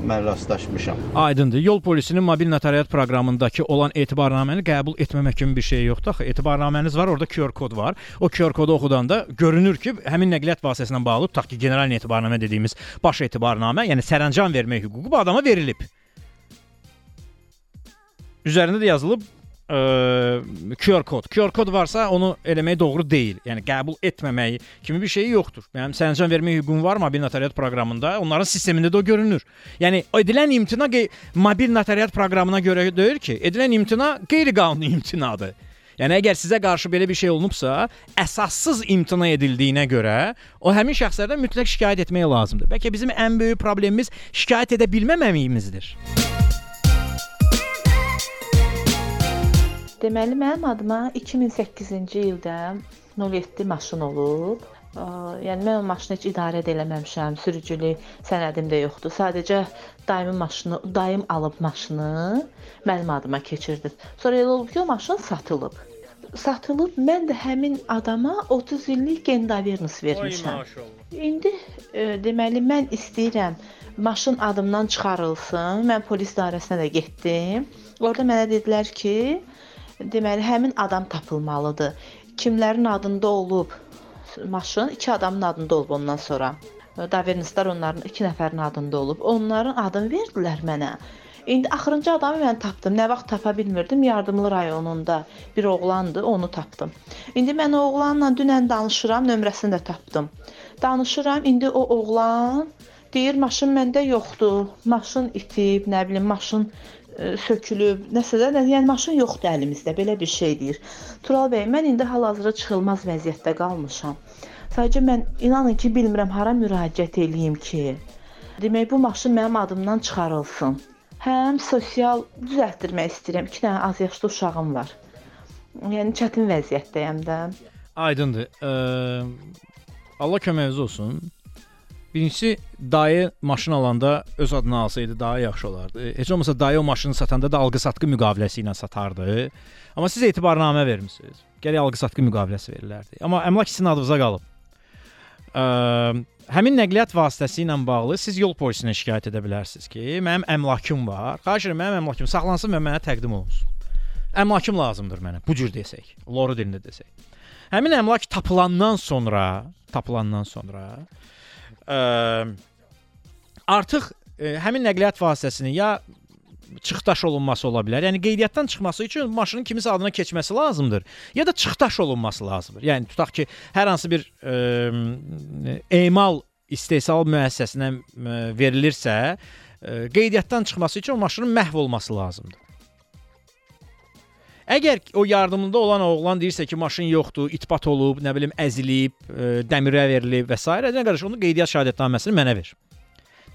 mən rastlaşmışam. Aydındır. Yol polisinin mobil notariat proqramındakı olan etibarnaməni qəbul etməmək kimi bir şey yoxdur. Axı etibarnaməniz var, orada QR kod var. O QR kodu oxudanda görünür ki, həmin nəqliyyat vasitəsinə bağlı tutaq ki, general etibarnamə dediyimiz baş etibarnamə, yəni sərəncam vermək hüququ bu adama verilib. Üzərində də yazılıb ə, QR kod. QR kod varsa onu eləmək doğru deyil. Yəni qəbul etməmək kimi bir şey yoxdur. Mənim sərəncam vermək hüququm var mobil notariat proqramında. Onların sistemində də o görünür. Yəni edilən imtina mobil notariat proqramına görə deyil ki, edilən imtina qeyri-qanuni imtinadır. Yəni əgər sizə qarşı belə bir şey olunubsa, əsassız imtina edildiyinə görə o həmin şəxslərdən mütləq şikayət etmək lazımdır. Bəlkə bizim ən böyük problemimiz şikayət edə bilməməyimizdir. Deməli mənim adıma 2008-ci ildə 07 maşın olub. Ə, Yəni mən o maşını heç idarə edə eləməmişəm. Sürücülük sənədim də yoxdur. Sadəcə dayımın maşını, dayım alıb maşını mənim adıma keçirdi. Sonra elə olub ki, o maşın satılıb. Satılıb mən də həmin adama 30 illik Gendavernis vermişəm. İndi e, deməli mən istəyirəm maşın adımdan çıxarılsın. Mən polis idarəsinə də getdim. Orada mənə dedilər ki, deməli həmin adam tapılmalıdır. Kimlərin adında olub maşın iki adamın adında olub ondan sonra. Davernislər onların iki nəfərin adında olub. Onların adını verdilər mənə. İndi axırıncı adamı mən tapdım. Nə vaxt tapa bilmirdim. Yardımlı rayonunda bir oğlandı, onu tapdım. İndi mən o oğlanla dünən danışıram, nömrəsini də tapdım. Danışıram, indi o oğlan deyir maşın məndə yoxdur. Maşın itib, nə bilim, maşın sökülüb, nəsə də, yəni maşın yoxdur əlimizdə, belə bir şey deyir. Tural bəy, mən indi hal-hazırda çıxılmaz vəziyyətdə qalmışam. Sadəcə mən inanın ki, bilmirəm hara müraciət eləyim ki, demək bu maşın mənim adımdan çıxarılsın. Həm sosial düzəltdirmək istəyirəm. 2 dənə az yaşlı uşağım var. Yəni çətin vəziyyətdəyəm də. Aydındır. Ə, Allah köməyiniz olsun. Birincisi dayı maşın alanda öz adına alsaydı daha yaxşı olardı. Heç olmasa dayı o maşını satanda da alqı-satqı müqaviləsi ilə satardı. Amma siz etibarnamə vermisiniz. Gərək alqı-satqı müqaviləsi verilərdi. Amma əmlak sizin adınıza qalıb. Ə, həmin nəqliyyat vasitəsi ilə bağlı siz yol polisinə şikayət edə bilərsiniz ki, mənim əmlakım var. Xahiş edirəm mənim əmlakım saxlansın və mənə təqdim olunsun. Əmlakım lazımdır mənə. Bu cür desək, loru dilində desək. Həmin əmlak tapılandan sonra, tapılandan sonra artıq ə, həmin nəqliyyat vasitəsinin ya çıxdaş olunması ola bilər. Yəni qeydiyyatdan çıxması üçün maşının kimisə adına keçməsi lazımdır, ya da çıxdaş olunması lazımdır. Yəni tutaq ki, hər hansı bir ə, emal istehsal müəssisəsinə ə, verilirsə, ə, qeydiyyatdan çıxması üçün maşının məhv olması lazımdır. Əgər o yardımında olan oğlan deyirsə ki, maşın yoxdur, itbat olub, nə bilim əzilib, ə, dəmirə verilib və s. nə qardaş onun qeydiyyat şahidətnaməsini mənə ver.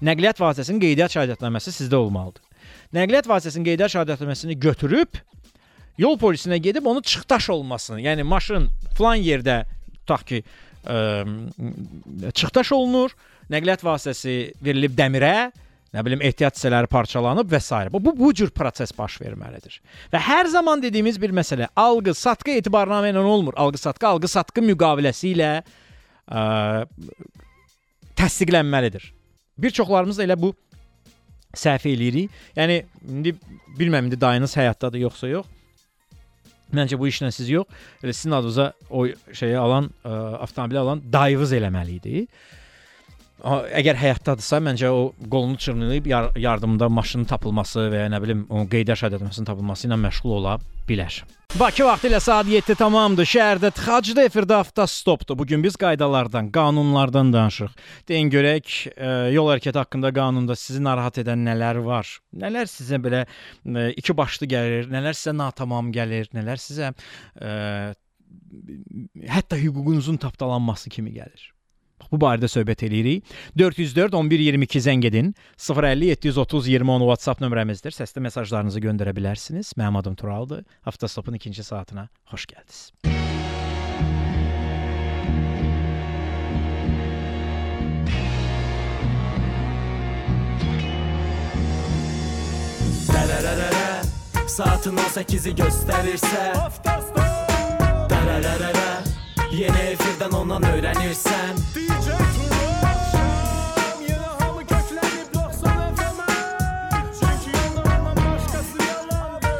Nəqliyyat vasitəsinin qeydiyyat şahidətnaməsi sizdə olmalıdır. Nəqliyyat vasitəsinin qeydiyyat şahidətnaməsini götürüb yol polisinə gedib onu çıxdaş olmasını, yəni maşın falan yerdə tutaq ki, ə, çıxdaş olunur, nəqliyyat vasitəsi verilib dəmirə, nə bilim ehtiyat hissələri parçalanıb və s. Bu, bu bu cür proses baş verməlidir. Və hər zaman dediyimiz bir məsələ, alqı, satqı etibarnamə ilə olmur. Alqı, satqı, alqı, satqı müqaviləsi ilə ə, təsdiqlənməlidir. Bir çoxlarımız elə bu səhv eləyirik. Yəni indi bilmirəm indi dayınız həyatdadır yoxsa yox. Məncə bu işlə siz yox, elə sizin adınıza o şeyi alan, ə, avtomobili alan dayınız eləməli idi. Əgər həyatdadırsa, məncə o qolunu çırnayıb yar yardımda maşının tapılması və ya nə bilim o qeydə şəhadətməsinin tapılması ilə məşğul ola bilər. Bakı vaxtı ilə saat 7 tamamdır. Şəhərdə tıxacda efirdə avtostopdur. Bu gün biz qaydalardan, qanunlardan danışırıq. Deyin görək, ə, yol hərəkəti haqqında qanunda sizi narahat edən nələr var? Nələr sizə belə ə, iki başlı gəlir, nələr sizə natamam gəlir, nələr sizə ə, hətta hüququnuzun tapdalanması kimi gəlir? Bu barədə söhbət eləyirik. 404 11 22 zəng edin. 050 730 20 10 WhatsApp nömrəmizdir. Səsli mesajlarınızı göndərə bilərsiniz. Mənim adım Turaldır. Avtostopun ikinci saatına xoş gəldiniz. Saatın 18-i göstərirsə Dərərərərə Yeni efirdən ondan öyrənirsən DJ Turan Yine hamı köklenip 90 FM'e Çünkü yolda ondan başkası yalandı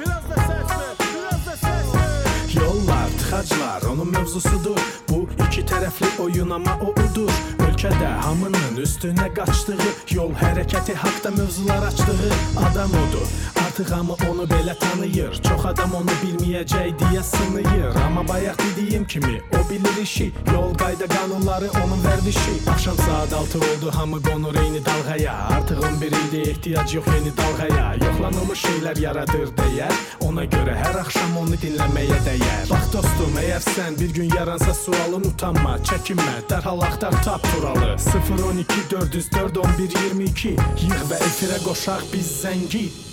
Biraz da ses ver, biraz da ses ver Yollar, tıxaclar onun mövzusudur Bu iki tərəfli oyun amma o udur. Ölkədə hamının üstünə qaçdığı Yol hərəkəti haqda mövzular açdığı Adam odur Artıq hamı onu belə tanıyır. Çox adam onu bilməyəcək deyə sınıyır. Amma bayaq dediyim kimi o bilir işi. Yol qayda qanunları onun vərdişi. Axşam saat 6 oldu hamı qonur eyni dalğaya. Artıq 11 ildir ehtiyac yox yeni dalğaya. Yoxlanılmış şeylər yaradır dəyər Ona görə hər axşam onu dinləməyə dəyər. Bax dostum, əgər sən bir gün yaransa sualın utanma, çəkinmə, dərhal axtar tap turalı. 012 404 11 22 Yığ və efirə qoşaq Biz zəngi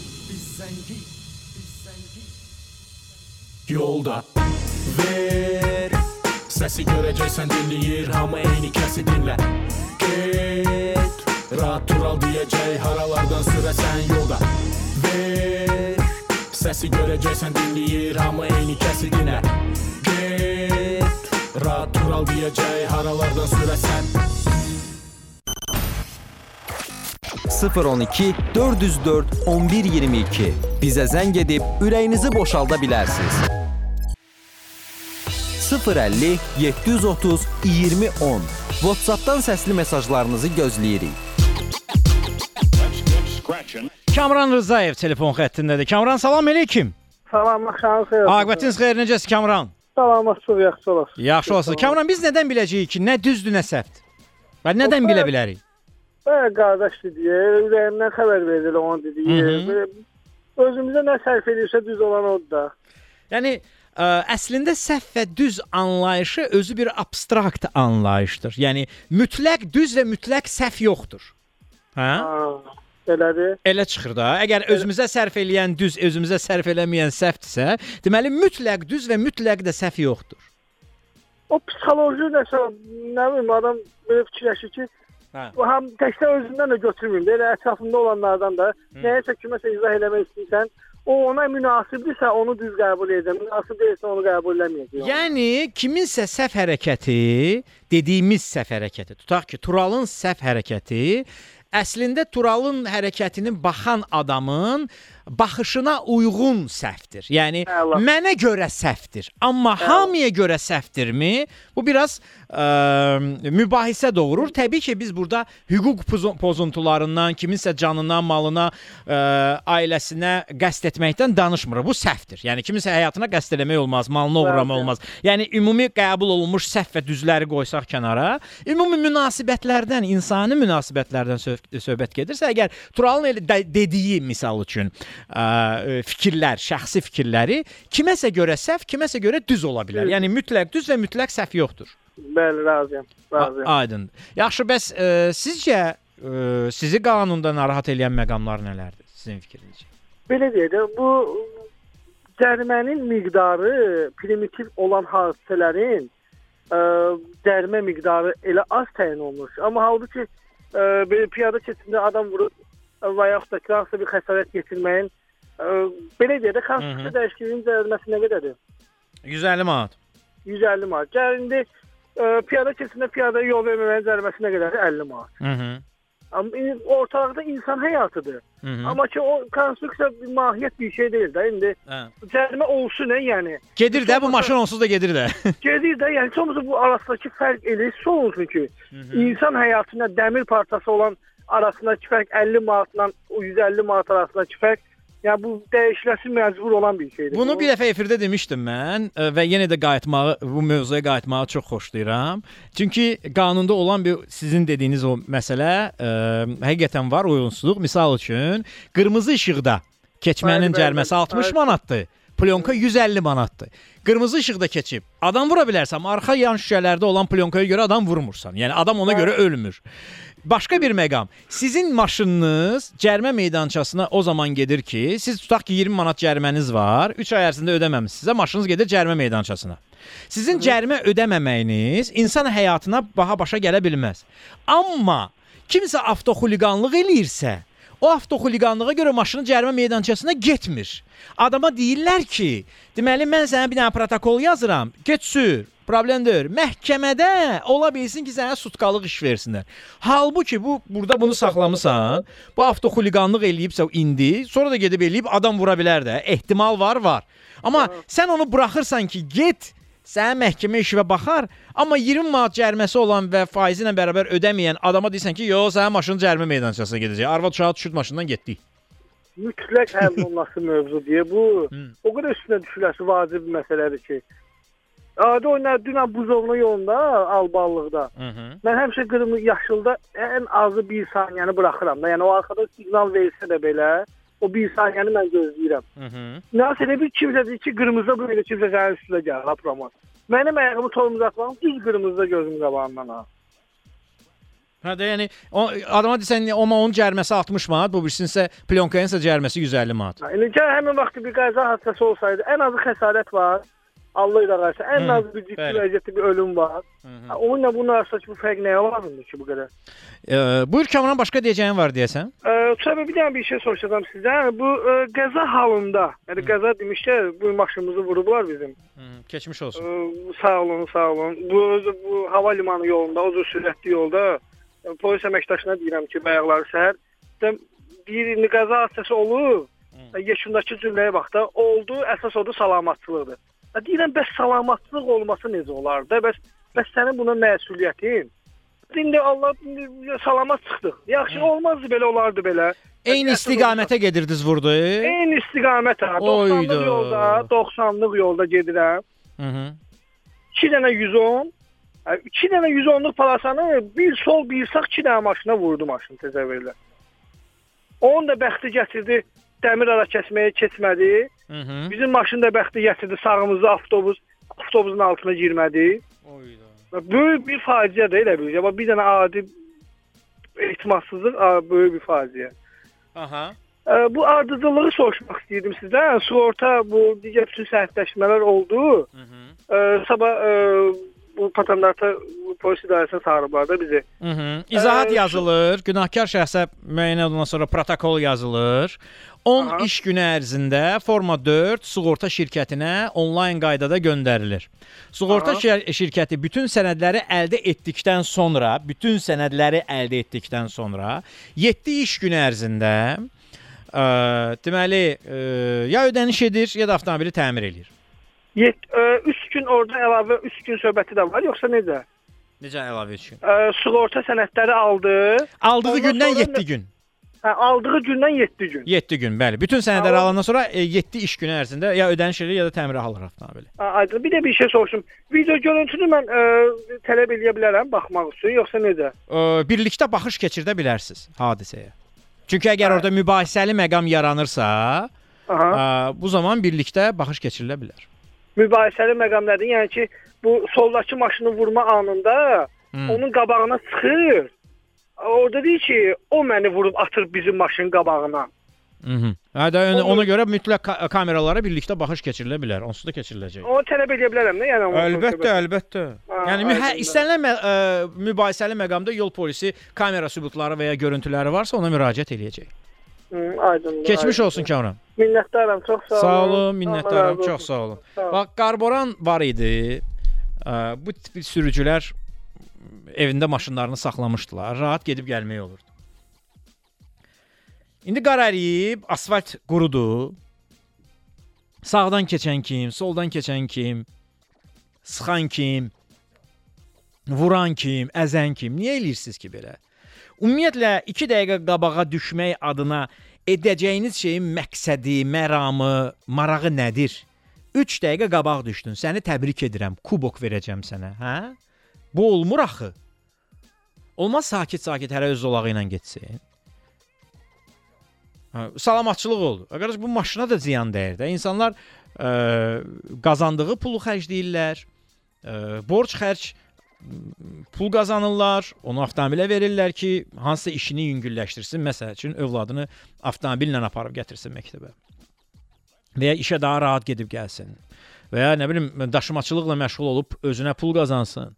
Yolda. Ver. Səsi görəcəksən dinləyir Hamı eyni kəsi dinlə Get Rahat tural deyəcək Haralardan sürəsən yolda. Ver. Səsi görəcəksən dinləyir Hamı eyni kəsi dinlə Get Rahat tural deyəcək Haralardan sürəsən 012 404 1122 bizə zəng edib ürəyinizi boşalda bilərsiniz. 050 730 2010 WhatsApp-dan səsli mesajlarınızı gözləyirik. Kamran Rzayev telefon xəttindədir. Kamran salam eləykim. Salam, axşamınız xeyir. Aqibətiniz xeyir necəsiz Kamran? Salamat, çox yaxşı olasınız. Yaxşı olsun. Kamran biz nədən biləcəyik ki, nə düzdür, nə səhvdir? Və nədən bilə bilərik? Bəli, qardaş dedi, ürəyimdən xəbər verdi onun dediyi. Özümüzə nə sərf edirsə düz olan odur da. Yəni ə, əslində səhv və düz anlayışı özü bir abstrakt anlayışdır. Yəni mütləq düz və mütləq səhv yoxdur. Hə? Belədir. Elə çıxır da. Əgər özümüzə sərf eləyən düz, özümüzə sərf eləməyən səhvdirsə, deməli mütləq düz və mütləq də səhv yoxdur. O psixoloji nəsə, nə bilim, adam belə fikirləşir ki, Hə. həm təkcə özündən də götürməyim, belə ətrafında olanlardan da nəyəsə kiməsə izah eləmək istəyirsən, o ona münasibdirsə onu düz qəbul edəcəm, münasib deyilsə onu qəbul eləməyəcəm. Yəni kiminsə səhv hərəkəti, dediyimiz səhv hərəkəti, tutaq ki, Turalın səhv hərəkəti əslində Turalın hərəkətini baxan adamın baxışına uyğun səhvdir. Yəni Əla. mənə görə səhvdir, amma hamıya görə səhvdirmi? Bu biraz ə, mübahisə doğurur. Təbii ki, biz burada hüquq pozu- pozuntularından, kiminsə canına, malına, ə, ailəsinə qəsd etməkdən danışmırıq. Bu səhvdir. Yəni kiminsə həyatına qəsd eləmək olmaz, malına uğramaq Bəli. olmaz. Yəni ümumi qəbul olunmuş səhv və düzləri qoysaq kənara, ümumi münasibətlərdən, insani münasibətlərdən söh- söhbət gedirsə, əgər Turalın dediyi misal üçün ə, fikirlər, şəxsi fikirləri kiməsə görə səhv, kiməsə görə düz ola bilər. Yəni mütləq düz və mütləq səhv yoxdur. Bəli, razıyam. Razıyam. Aydın. Yaxşı, bəs ə, sizcə ə, sizi qanunda narahat edən məqamlar nələrdir? Sizin fikrinizcə? Belə deyək də, bu cərimənin miqdarı primitiv olan hadisələrin ə, cərimə miqdarı elə az təyin olunur. Amma halbuki e, belə piyada keçidində adam vurub e, və yaxud da ki, hansısa bir xəsarət yetirməyin e, belə deyə də konstitusiya dəyişikliyinin cəriməsi nə qədərdir? 150 manat. 150 manat. Gəl indi e, piyada keçidində piyadaya yol verməməyin cəriməsi nə qədərdir? 50 manat. Hı -hı. Amma ortalıqda insan həyatıdır. Hı -hı. Amma ki o konstruksiya bir mahiyyət bir şey deyil də indi. Hə. Cərimə olsun nə yəni. Gedir də bu maşın onsuz da gedir də. Gedir də, yəni sonuçta bu arasındakı fərq elə olunsun ki, insan həyatına dəmir parçası olan arasındakı fərq 50 manatla o 150 manat arasındakı fərq, yəni bu dəyişiləsi məcbur olan bir şeydir. Bunu bir dəfə efirdə demişdim mən ə, və yenə də qayıtmağı bu mövzuya qayıtmağı çox xoşlayıram. Çünki qanunda olan bir sizin dediyiniz o məsələ ə, həqiqətən var uyğunsuzluq. Misal üçün, qırmızı işıqda keçmənin Bəli, bəli, cəriməsi bəli. 60 Bəli. manatdır. Plyonka 150 manatdır. Qırmızı işıqda keçib adam vura bilərsən, arxa yan şüşələrdə olan plyonkaya görə adam vurmursan. Yəni adam ona görə ölmür. Başqa bir məqam. Sizin maşınınız cərimə meydançasına o zaman gedir ki, siz tutaq ki 20 manat cəriməniz var, 3 ay ərzində ödəməmisinizsə, maşınınız gedir cərimə meydançasına. Sizin cərimə ödəməməyiniz insan həyatına baha başa gələ bilməz. Amma kimsə avtoxuliqanlıq eləyirsə, o avtoxuliqanlığa görə maşını cərimə meydançasına getmir. Adama deyirlər ki, deməli mən sənə bir dənə protokol yazıram, get sür. Problem deyil. Məhkəmədə ola bilsin ki, sənə sutkalıq iş versinlər. Halbuki bu burada bunu saxlamısan, bu avtoxuliqanlıq eləyibsə indi, sonra da gedib eləyib adam vura bilər də. Ehtimal var, var. Amma sən onu buraxırsan ki, get Sənin məhkəmə işinə baxar, amma 20 manat cəriməsi olan və faizi ilə bərabər ödəməyən adama deyirsən ki, yox, sənin maşının cərimə meydançasına gedəcək. Arvad uşağı düşürt maşından getdi. mütləq həll olunması mövzu deyə bu o qədər üstünə düşüləsi vacib bir məsələdir ki. Adi oynar dünən buzovna yolunda Alballıqda. Mən həmişə qırmızı yaşılda ən azı 1 saniyəni buraxıram da. Yəni o arxada siqnal versə də belə o 1 saniyəni mən gözləyirəm. Nəsə elə bir kimsə deyir ki, qırmızı belə kimsə sənin üstünə gəlir, apromat. Mənim ayağımı tormuz atmam düz qırmızıda gözüm qabağından ha. Hə də yəni o adama desən amma onun cəriməsi 60 manat, bu birisininsə plyonkayın isə cəriməsi 150 manat. İndi gəl həmin vaxt bir qəza hadisəsi olsaydı, ən azı xəsarət var. Allah idarəsi. Ən Hı, az bir ciddi vəziyyətdə bir ölüm var. Ha, Onunla bunun arasındakı bu fərq nəyə lazımdır ki, bu qədər? E, buyur Kamran başqa deyəcəyin var deyəsən? Ə, Sonra bir dənə bir şey soruşacağam sizdən. Bu ə, qəza halında, yəni qəza demişkən bu maşınımızı vurublar bizim. Keçmiş olsun. Ə, sağ olun, sağ olun. Bu bu hava limanı yolunda, o sürətli yolda ə, polis əməkdaşına deyirəm ki, bayaqları səhər bir qəza hadisəsi olub. Ə, Yekunundakı cümləyə bax da, oldu, əsas odur salamatçılıqdır. Deyirəm, bəs salamatçılıq olması necə olar da? Bəs bəs sənin buna məsuliyyətin? İndi Allah indi salamat çıxdıq. Yaxşı olmazdı belə olardı belə. Eyni istiqamətə gedirdiniz vurdu. Eyni istiqamət ha. 90-lıq Oyda. yolda, 90-lıq yolda gedirəm. -hı. 2 dənə 110, 2 dənə 110-luq palasanı bir sol, bir sağ 2 dənə maşına vurdu maşın təzəvvürlə. Onun da bəxti gətirdi, dəmir ara kəsməyə keçmədi. Hı -hı. Bizim maşın da bəxti gətirdi, sağımızda avtobus, avtobusun altına girmədi. Böyük bir faciədir elə bil. Amma bir dənə adi ehtimalsızlıq a, böyük bir faciə. Aha. Ə, Bu ardıcıllığı soruşmaq istəyirdim sizdən. Sığorta bu digər bütün səhvləşmələr oldu. Ə, sabah ə, bu patentata bu polis idarəsinə çağırıblar da bizi. Hı -hı. İzahat Ə, yazılır, günahkar şəxsə müəyyən olundan sonra protokol yazılır. 10 Aha. iş günü ərzində forma 4 sığorta şirkətinə onlayn qaydada göndərilir. Sığorta Aha. şir şirkəti bütün sənədləri əldə etdikdən sonra, bütün sənədləri əldə etdikdən sonra 7 iş günü ərzində ə, deməli, ə, ya ödəniş edir, ya da avtomobili təmir eləyir. 3 gün orada əlavə 3 gün söhbəti də var, yoxsa necə? Necə əlavə 3 gün? Ə, sığorta sənədləri aldı. Aldığı Ondan gündən sonra 7 gün. Hə, aldığı gündən 7 gün. 7 gün, bəli. Bütün sənədləri alandan sonra 7 iş günü ərzində ya ödəniş edir, ya da təmirə alır avtomobili. Aydın. Bir də bir şey soruşum. Video görüntünü mən ə, tələb eləyə bilərəm baxmaq üçün, yoxsa necə? Ə, birlikdə baxış keçirdə bilərsiniz hadisəyə. Çünki əgər orada mübahisəli məqam yaranırsa, Aha. ə, bu zaman birlikdə baxış keçirilə bilər. Mübahisəli məqam nədir? Yəni ki, bu soldakı maşını vurma anında Hmm. onun qabağına çıxır. Orada deyir ki, o məni vurub atır bizim maşının qabağına. Mhm. Hə də yəni ona görə mütləq ka kameralara birlikdə baxış keçirilə bilər. Onsuz da keçiriləcək. Onu tələb edə bilərəm də, yəni. onu- Əlbəttə, əlbəttə. Ha, Yəni mü- hə, istənilən mə- ə, mübahisəli məqamda yol polisi kamera sübutları və ya görüntüləri varsa ona müraciət eləyəcək. Hı, aydındır. Keçmiş aydındır. olsun Kamran. Minnətdaram, çox sağ olun. Sağ olun, minnətdaram, çox sağ olun. Sağ olun. Bax, qarboran var idi. Bu tip sürücülər evində maşınlarını saxlamışdılar. Rahat gedib gəlmək olurdu. İndi qar əriyib, asfalt qurudu. Sağdan keçən kim, soldan keçən kim, sıxan kim, vuran kim, əzən kim? Niyə eləyirsiniz ki belə? Ümumiyyətlə 2 dəqiqə qabağa düşmək adına edəcəyiniz şeyin məqsədi, məramı, marağı nədir? 3 dəqiqə qabaq düşdün. Səni təbrik edirəm. Kubok verəcəm sənə, hə? Bu olmur axı. Olmaz sakit-sakit hələ öz zolağı ilə getsin. Hə, salamatçılıq oldu. Qardaş bu maşına da ziyan dəyir də. İnsanlar ə, qazandığı pulu xərcləyirlər. Ə, borc xərc pul qazanırlar, onu avtomobilə verirlər ki, hansısa işini yüngülləşdirsin. Məsəl üçün övladını avtomobillə aparıb gətirsin məktəbə. Və ya işə daha rahat gedib gəlsin. Və ya nə bilim daşımaçılıqla məşğul olub özünə pul qazansın.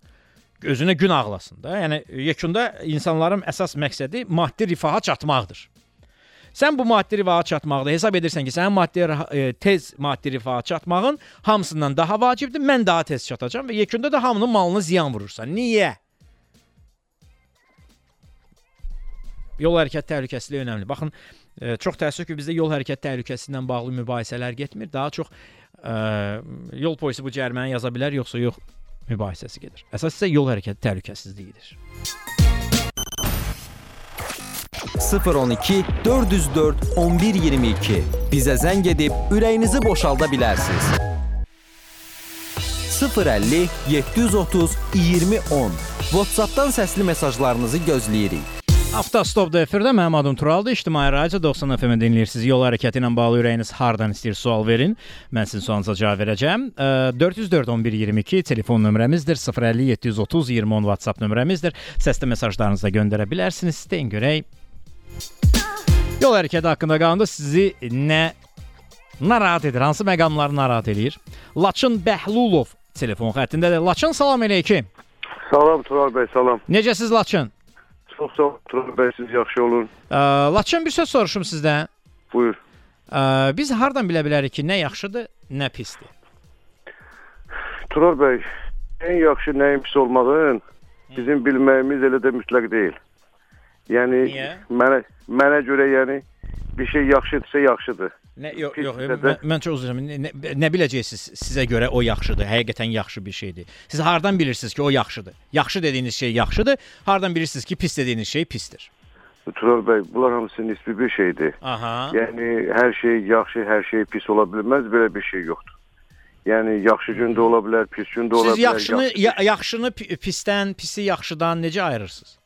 Özünə gün ağlasın da. Yəni yekunda insanların əsas məqsədi maddi rifaha çatmaqdır. Sən bu maddi rifaha çatmaqda hesab edirsən ki, sənin maddi e, tez maddi rifaha çatmağın hamısından daha vacibdir. Mən daha tez çatacağam və yekunda da hamının malına ziyan vurursan. Niyə? Yol hərəkət təhlükəsizliyi önəmli. Baxın, e, çox təəssüf ki, bizdə yol hərəkət təhlükəsizliyi ilə bağlı mübahisələr getmir. Daha çox ə, yol polisi bu cəriməni yaza bilər, yoxsa yox mübahisəsi gedir. Əsas isə yol hərəkəti təhlükəsizliyidir. 012 404 1122 bizə zəng edib ürəyinizi boşalda bilərsiniz. 050 730 2010 WhatsApp-dan səsli mesajlarınızı gözləyirik. Avtostopda efirdə mənim adım Turaldır. İctimai Radio 90 FM-i dinləyirsiniz. Yol hərəkəti ilə bağlı ürəyiniz hardan istəyir sual verin. Mən sizin sualınıza cavab verəcəm. Ə, 404 11 22 telefon nömrəmizdir. 050 730 20 10 WhatsApp nömrəmizdir. Səsli mesajlarınızı da göndərə bilərsiniz. İstəyin görək. Yol hərəkəti haqqında qanunda sizi nə narahat edir? Hansı məqamları narahat eləyir? Laçın Bəhlulov telefon xəttindədir. Laçın salam eləyək. Salam Tural bəy, salam. Necəsiz Laçın? Çox sağ ol Tural bəy, siz yaxşı olun. Laçın bir söz soruşum sizdən. Buyur. Ə, biz hardan bilə bilərik ki, nə yaxşıdır, nə pisdir? Tural bəy, ən yaxşı nəyin pis olmağın bizim bilməyimiz elə də mütləq deyil. Yəni Niyə? mənə mənə görə yəni bir şey yaxşıdırsa yaxşıdır. Nə yox, yox, mən, mən çox üzr istəyirəm. Nə, nə, biləcəksiniz sizə görə o yaxşıdır, həqiqətən yaxşı bir şeydir. Siz hardan bilirsiniz ki, o yaxşıdır? Yaxşı dediyiniz şey yaxşıdır, hardan bilirsiniz ki, pis dediyiniz şey pisdir? Tural bəy, bunlar hamısı nisbi bir şeydir. Aha. Yəni hər şey yaxşı, hər şey pis ola bilməz, belə bir şey yoxdur. Yəni yaxşı gün də ola bilər, pis gün də ola Siz bilər. yaxşını yaxşı- ya, yaxşını pi- pisdən, pisi yaxşıdan necə ayırırsınız?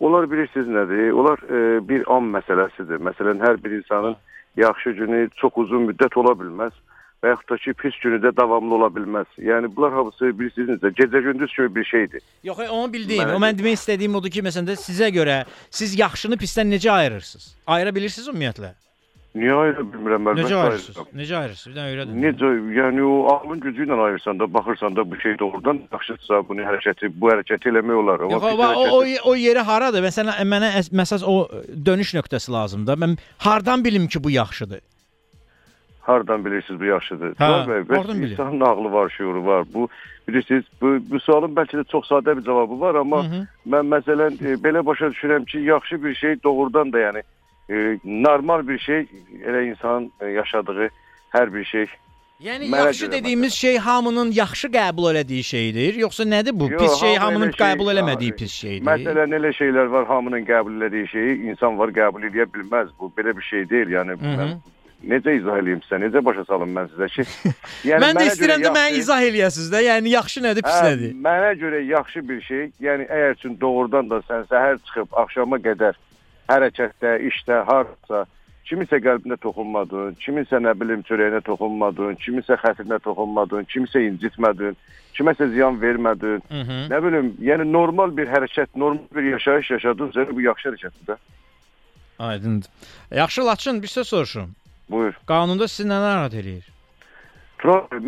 Onlar bilirsiniz nədir? Onlar e, bir an məsələsidir. Məsələn, hər bir insanın yaxşı günü çox uzun müddət ola bilməz və yaxud da ki, pis günü də davamlı ola bilməz. Yəni bunlar hamısı bilirsiniz necə, gecə-gündüz kimi bir şeydir. Yox, e, onu bildiyim. Mənə- O mən demək istədiyim odur ki, məsələn də sizə görə siz yaxşını pisdən necə ayırırsınız? Ayıra bilirsiniz ümumiyyətlə? Niyə ayıra bilmirəm mən? Necə ayırırsınız? Necə ayırırsınız? Bir dənə öyrədin. Necə, yəni o ağlın gücü ilə ayırsan da, baxırsan da bu şey doğrudan yaxşıdırsa, bunu hərəkəti, bu hərəkəti eləmək olar. Yox, o, o, o, o yeri haradır? Məsələn, mənə əs- məsəl o dönüş nöqtəsi lazımdır. Mən hardan bilim ki, bu yaxşıdır? Hardan bilirsiniz bu yaxşıdır? Hə, oradan bilir. insanın ağlı var, şuuru var. Bu bilirsiniz, bu, bu sualın bəlkə də çox sadə bir cavabı var, amma Hı -hı. mən məsələn e, belə başa düşürəm ki, yaxşı bir şey doğrudan da yəni e, normal bir şey elə insanın e, yaşadığı hər bir şey. Yəni Mənə yaxşı dediyimiz şey hamının yaxşı qəbul elədiyi şeydir, yoxsa nədir bu? Yox, pis şey hamı hamının şey- qəbul eləmədiyi pis şeydir. Məsələn, elə şeylər var, hamının qəbul elədiyi şeyi insan var qəbul edə bilməz. Bu belə bir şey deyil. Yəni Hı -hı. mən necə izah edeyim sizə? Necə başa salım mən sizə ki? Yəni mən də istəyirəm də mənə izah eləyəsiniz də. Yəni yaxşı nədir, pis Hə, nədir? Mənə görə yaxşı bir şey, yəni əgər üçün doğrudan da sən səhər çıxıb axşama qədər hərəkətdə, işdə, harsa kimisə qəlbinə toxunmadın, kimisə nə bilim çörəyinə toxunmadın, kimisə xətrinə toxunmadın, kimisə incitmədin, kiməsə ziyan vermədin. Hı -hı. Nə bilim, yəni normal bir hərəkət, normal bir yaşayış yaşadınsa bu yaxşı hərəkətdir də. Aydındır. Yaxşı Laçın, bir söz soruşum. Buyur. Qanunda sizi nə narahat eləyir?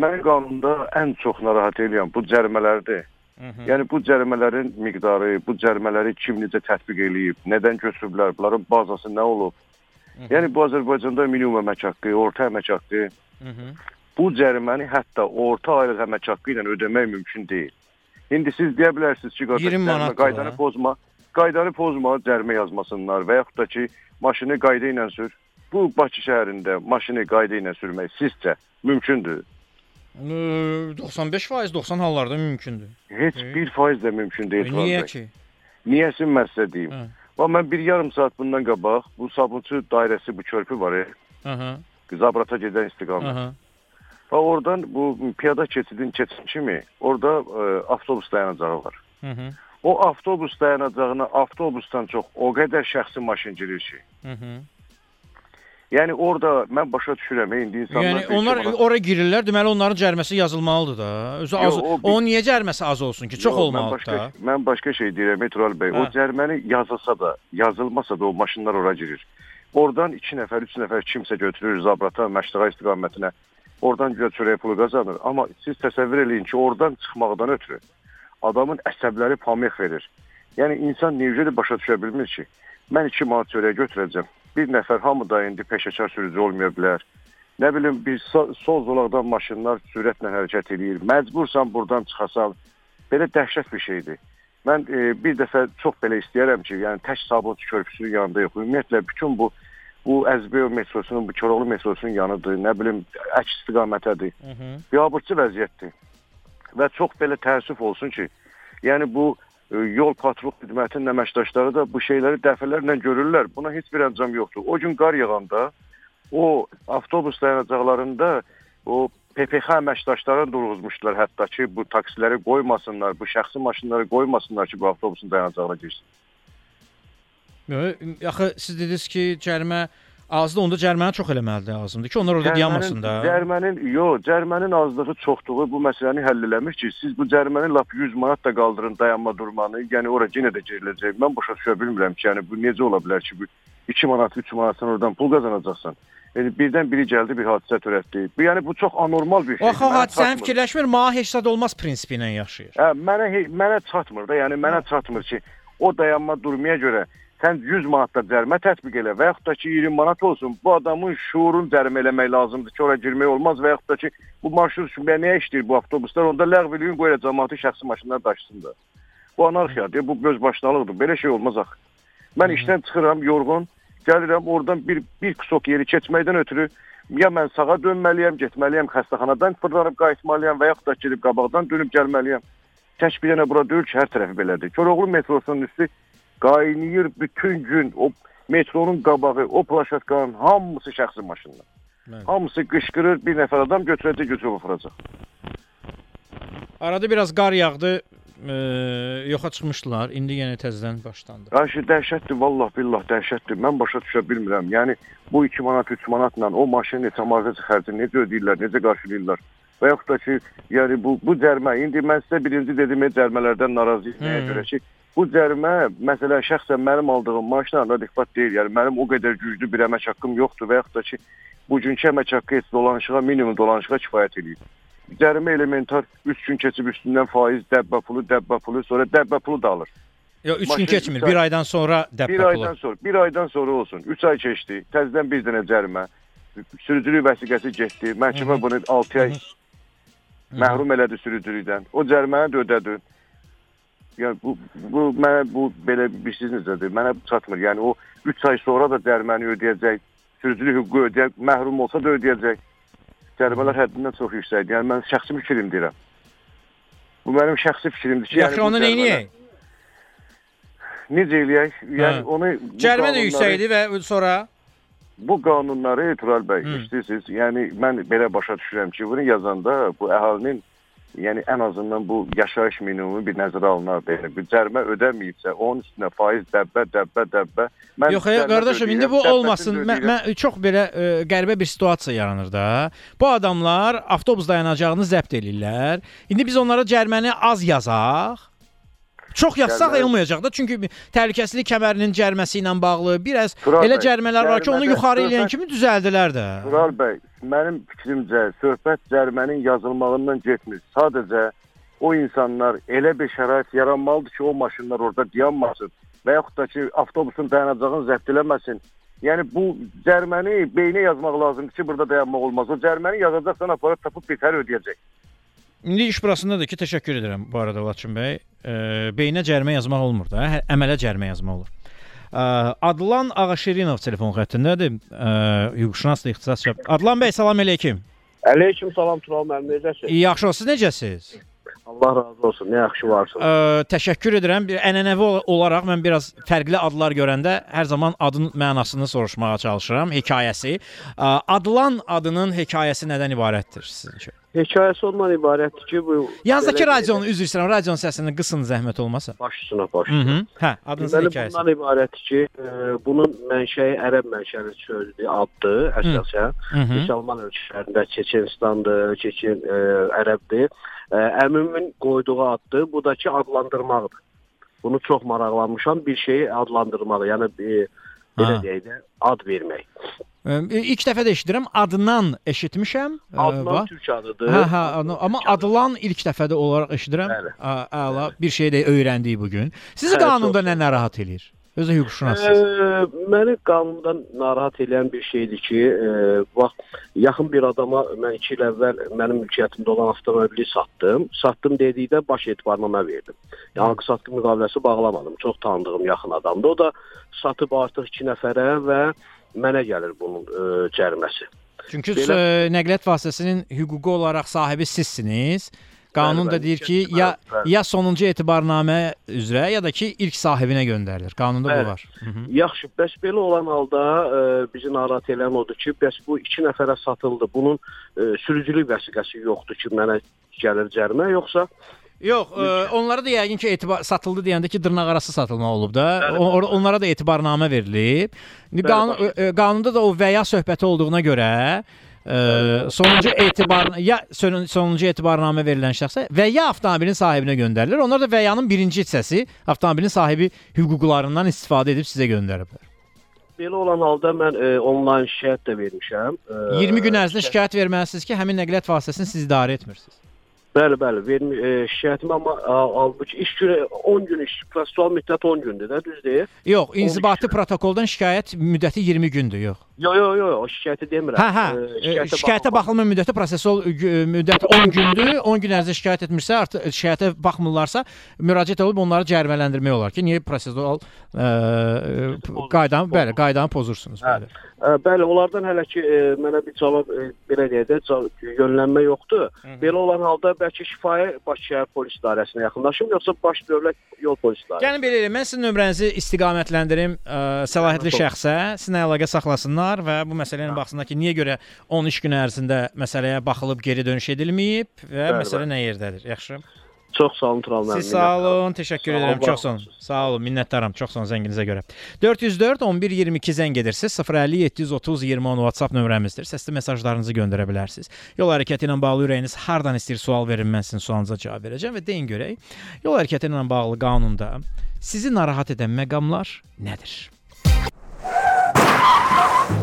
Mən qanunda ən çox narahat edirəm bu cərimələrdir. Yəni bu cərimələrin miqdarı, bu cərimələri kim necə tətbiq eləyib, nədən götürüblər, bunların bazası nə olub? Yəni bu Azərbaycanda minimum əmək haqqı, orta əmək haqqı, bu cəriməni hətta orta aylıq əmək haqqı ilə ödəmək mümkün deyil. İndi siz deyə bilərsiniz ki, qardaş, 20 cərimə manatdır qaydanı da. pozma, qaydanı pozma, cərimə yazmasınlar və yaxud da ki, maşını qayda ilə sür. Bu Bakı şəhərində maşını qayda ilə sürmək sizcə mümkündür? 95%, 90 hallarda mümkündür. Heç bir faiz də mümkün deyil. E, niyə ki? Niyəsin mən sizə deyim. Hə. Və mən bir yarım saat bundan qabaq bu Sabunçu dairəsi bu körpü var Aha. Zabrata gedən istiqamət. Aha. Və oradan bu piyada keçidin keçin kimi orada e, avtobus dayanacağı var. Hı -hı. O avtobus dayanacağına avtobusdan çox o qədər şəxsi maşın girir ki. Hı -hı. Yəni orada mən başa düşürəm indi insanlar Yəni onlar bana- ora girirlər, deməli onların cəriməsi yazılmalıdır da. Özü az. Yox, o bir- Onun niyə cəriməsi az olsun ki? Çox mən olmalıdır başqa, da. Mən başqa şey deyirəm Metral bəy. O Hə. cəriməni yazılsa da, yazılmasa da o maşınlar ora girir. Oradan 2 nəfər, 3 nəfər kimsə götürür Zabrata, Məştağa istiqamətinə. Oradan güya çörək pulu qazanır. Amma siz təsəvvür eləyin ki, oradan çıxmaqdan ötürü adamın əsəbləri pamıq verir. Yəni insan necə başa düşə bilmir ki, mən 2 manat çörək götürəcəm. Bir nəfər hamı da indi peşəkar sürücü olmaya bilər. Nə bilim bir so- sol zolaqdan maşınlar sürətlə hərəkət eləyir. Məcbursan burdan çıxasan. Belə dəhşət bir şeydir. Mən e, bir dəfə çox belə istəyərəm ki, yəni tək Sabunçu körpüsünün yanında yox. Ümumiyyətlə bütün bu bu Əzbəyo metrosunun, bu Koroğlu metrosunun yanıdır. Nə bilim əks istiqamətədir. Biabırçı vəziyyətdir. Və çox belə təəssüf olsun ki, yəni bu yol patrul xidmətinin əməkdaşları da bu şeyləri dəfələrlə görürlər. Buna heç bir əncam yoxdur. O gün qar yağanda o avtobus dayanacaqlarında o PPX əməkdaşları durğuzmuşdular hətta ki, bu taksiləri qoymasınlar, bu şəxsi maşınları qoymasınlar ki, bu avtobusun dayanacağına girsin. Axı siz dediniz ki, cərimə azdır, onda cəriməni çox eləməlidir lazımdır ki, onlar orada dayanmasın da. Cərmənin, yox, cərmənin azlığı çoxluğu bu məsələni həll eləmir ki, siz bu cərməni lap 100 manat da qaldırın dayanma durmanı, yəni ora yenə də giriləcək. Mən başa düşə bilmirəm ki, yəni bu necə ola bilər ki, bu 2 manat, 3 manatdan oradan pul qazanacaqsan. Yəni birdən biri gəldi bir hadisə törətdi. Bu yəni bu çox anormal bir şeydir. axı hadisəni fikirləşmir, mənə heç zad olmaz prinsipi ilə yaşayır. Hə, mənə mənə çatmır da, yəni mənə çatmır ki, o dayanma durmaya görə sən 100 manat da cərimə tətbiq elə və yaxud da ki 20 manat olsun. Bu adamın şuurunu cərimə eləmək lazımdır ki, ora girmək olmaz və yaxud da ki bu marşrut üçün nəyə işləyir bu avtobuslar? Onda ləğv eləyin, qoy elə cəmaatı şəxsi maşınlar daşısın da. Bu anarxiyadır, bu gözbaşınalıqdır. Belə şey olmaz axı. Mən işdən çıxıram yorğun, gəlirəm oradan bir bir kusok yeri keçməkdən ötürü ya mən sağa dönməliyəm, getməliyəm, xəstəxanadan fırlanıb qayıtmalıyam və yaxud da gedib qabaqdan dönüb gəlməliyəm. Tək bir dənə bura deyil ki, hər tərəfi belədir. Koroğlu metrosunun üstü qaynayır bütün gün. O metronun qabağı, o plaşatkanın hamısı şəxsi maşınlar. Bəli. Hamısı qışqırır, bir nəfər adam götürəcək, götürüb aparacaq. Arada biraz qar yağdı, e, yoxa çıxmışdılar. İndi yenə təzədən başlandı. Ayşə dəhşətdir, vallah billah dəhşətdir. Mən başa düşə bilmirəm. Yəni bu 2 manat, 3 manatla o maşın neçə mağaza xərcini necə ödəyirlər, necə qarşılayırlar? Və yaxud da ki, yəni bu bu cərimə indi mən sizə birinci dediyim cərimələrdən narazıyam nəyə görə ki, bu cərimə məsələn şəxsən mənim aldığım maaşla adekvat deyil. Yəni mənim o qədər güclü bir əmək haqqım yoxdur və yaxud da ki, bugünkü əmək haqqı heç dolanışığa, minimum dolanışığa kifayət eləyir. Cərimə elementar 3 gün keçib üstündən faiz, dəbbə pulu, dəbbə pulu, sonra dəbbə pulu da alır. Yox, 3 gün keçmir. üç ay- 1 aydan sonra dəbbə aydan pulu. sonra, bir aydan sonra olsun. 3 ay keçdi. Təzədən bir dənə cərimə. Sürücülük vəsiqəsi getdi. Məhkəmə bunu 6 ay məhrum elədi sürücülükdən. O cəriməni də ödədi. Yəni bu bu mənə bu belə bir şey necədir? Mənə çatmır. Yəni o 3 ay sonra da cəriməni ödəyəcək. Sürücülük hüququ ödəyəcək, məhrum olsa da ödəyəcək. Cərimələr həddindən çox yüksəkdir. Yəni mən şəxsi fikrim deyirəm. Bu mənim şəxsi fikrimdir ki, Yaxşı, bu onu cərimələr- neyniyək? Necə eləyək? Yəni Hə. onu bu Cərimə də qanunları- yüksək idi və sonra Bu qanunları Tural bəy, Hı. istəyirsiniz, yəni mən belə başa düşürəm ki, bunu yazanda bu əhalinin yəni ən azından bu yaşayış minimumu bir nəzərə alınar belə. Bir cərimə ödəməyibsə, onun üstünə faiz dəbbə, dəbbə, dəbbə. Yox, e, cərimə qardaşım, indi bu olmasın. Mən, mən çox belə e, qəribə bir situasiya yaranır da. Bu adamlar avtobus dayanacağını zəbt eləyirlər. İndi biz onlara cəriməni az yazaq. Çox yazsaq Cərimə- olmayacaq da, çünki təhlükəsizlik kəmərinin cərməsi ilə bağlı biraz Tural elə bəy, cərmələr var ki, onu yuxarı eləyən kimi düzəldilər də. Tural bəy, mənim fikrimcə söhbət cərimənin yazılmağından getmir. Sadəcə o insanlar elə bir şərait yaranmalıdır ki, o maşınlar orada dayanmasın və yaxud da ki, avtobusun dayanacağını zəbt eləməsin. Yəni bu cəriməni beynə yazmaq lazımdır ki, burada dayanmaq olmaz. O cəriməni yazacaqsan aparat tapıb betər ödəyəcək. İndi iş burasındadır ki, təşəkkür edirəm bu arada Laçın bəy. E, beyinə cərimə yazmaq olmur da, hə, əmələ cərimə yazmaq olur. E, Adlan Ağaşirinov telefon xəttindədir. E, hüquqşünas da ixtisas şəb. Adlan bəy, salam əleykum. Əleyküm salam Tural müəllim, necəsiz? Yaxşı, olsun, siz necəsiz? Allah razı olsun, nə yaxşı varsınız. Ə, təşəkkür edirəm. Bir ənənəvi ol- olaraq mən biraz fərqli adlar görəndə hər zaman adın mənasını soruşmağa çalışıram, hekayəsi. Ə, Adlan adının hekayəsi nədən ibarətdir sizincə? Hekayəsi ondan ibarətdir ki, bu belə- radionu üzr istəyirəm, radionun səsini qısın zəhmət olmasa. baş üstünə baş. Hı -hı. Hə, adınızın hekayəsi. bundan ibarətdir ki, e, bunun mənşəyi ərəb mənşəli sözdür, addır əsasən. Hı hı. Müsəlman ölkələrində Çeçenistandır, Çeçen e, ərəbdir. E, əmimin qoyduğu addır. Bu da ki, adlandırmaqdır. Bunu çox maraqlanmışam. Bir şeyi adlandırmaq, yəni e, belə Ha. deyək də, ad vermək. İlk dəfə də eşidirəm. Adnan eşitmişəm. Adnan türk adıdır. Hə, hə, amma adılan ilk dəfədə olaraq eşidirəm. Bəli. Əla, bir şey də öyrəndik bu gün. Sizi Hə, qanunda nə narahat eləyir? Özü hüquqşünassınız. Ee, məni qanundan narahat edən bir şeydir ki, e, bax yaxın bir adama mən 2 il əvvəl mənim mülkiyyətimdə olan avtomobili satdım. Satdım dedikdə baş etibarnamə verdim. Yəni alqı-satqı müqaviləsi bağlamadım. Çox tanıdığım yaxın adamdır. O da satıb artıq 2 nəfərə və mənə gəlir bunun e, cəriməsi. Çünki Belə- ə, nəqliyyat vasitəsinin hüquqi olaraq sahibi sizsiniz. Qanun Bəli, da deyir ki, bəli, ya bəli. ya sonuncu etibarnamə üzrə ya da ki ilk sahibinə göndərilir. Qanunda Bəli. bu var. Hı -hı. Yaxşı, bəs belə olan halda e, bizi narahat edən odur ki, bəs bu 2 nəfərə satıldı. Bunun e, sürücülük vəsiqəsi yoxdur ki, mənə gəlir cərimə, yoxsa Yox, ə, onlara da yəqin ki, etibar satıldı deyəndə ki, dırnaqarası satılma olub da. O, onlara da etibarnamə verilib. İndi qanun, ə, ə, qanunda da o və ya söhbəti olduğuna görə ə, sonuncu etibar ya son- sonuncu etibarnamə verilən şəxsə və ya avtomobilin sahibinə göndərilir. Onlar da və yanın birinci hissəsi avtomobilin sahibi hüquqlarından istifadə edib sizə göndəriblər. Belə olan halda mən e, onlayn şikayət də vermişəm. E, 20 gün ərzində şikayət verməlisiniz ki, həmin nəqliyyat vasitəsini siz idarə etmirsiniz. Bəli, bəli, vermi e, şikayətimi amma halbuki iş günü 10 gün iş, prosessual müddət 10 gündür də, düz deyil? Yox, inzibati protokoldan şikayət müddəti 20 gündür, yox. Yo, yo, yo, o şikayəti demirəm. Hə, hə. E, E, Şikayətə baxılma müddəti prosessual gü- müddət 10 gündür. 10 gün ərzində şikayət etmirsə, artıq şikayətə baxmırlarsa, müraciət olub onları cərimələndirmək olar ki, niyə prosessual ə, qaydanı, bəli, qaydanı pozursunuz. Hə. Bəli. E, bəli, onlardan hələ ki e, mənə bir cavab e, belə deyək də yönlənmə yoxdur. Belə olan halda bəlkə şifahi Bakı şəhər polis idarəsinə yaxınlaşım, yoxsa baş dövlət yol polis idarəsi. Gəlin belə eləyək. Mən sizin nömrənizi istiqamətləndirim ə, səlahiyyətli şəxsə, sizinlə əlaqə saxlasınlar və bu məsələ ilə baxsınlar ki, niyə görə 10 iş günü ərzində məsələyə baxılıb geri dönüş edilməyib və Bəli, məsələ bəli. nə yerdədir? Yaxşı. Çox sağ olun Tural müəllim. Siz sağ olun, təşəkkür Sağ edirəm. Çox sağ olun. Sağ olun, minnətdaram. Çox sağ olun zənginizə görə. 404 11 22 zəng edirsiz. 050 730 20 10 WhatsApp nömrəmizdir. Səsli mesajlarınızı göndərə bilərsiniz. Yol hərəkəti ilə bağlı ürəyiniz hardan istəyir sual verin, mən sizin sualınıza cavab verəcəm və deyin görək. Yol hərəkəti ilə bağlı qanunda sizi narahat edən məqamlar nədir?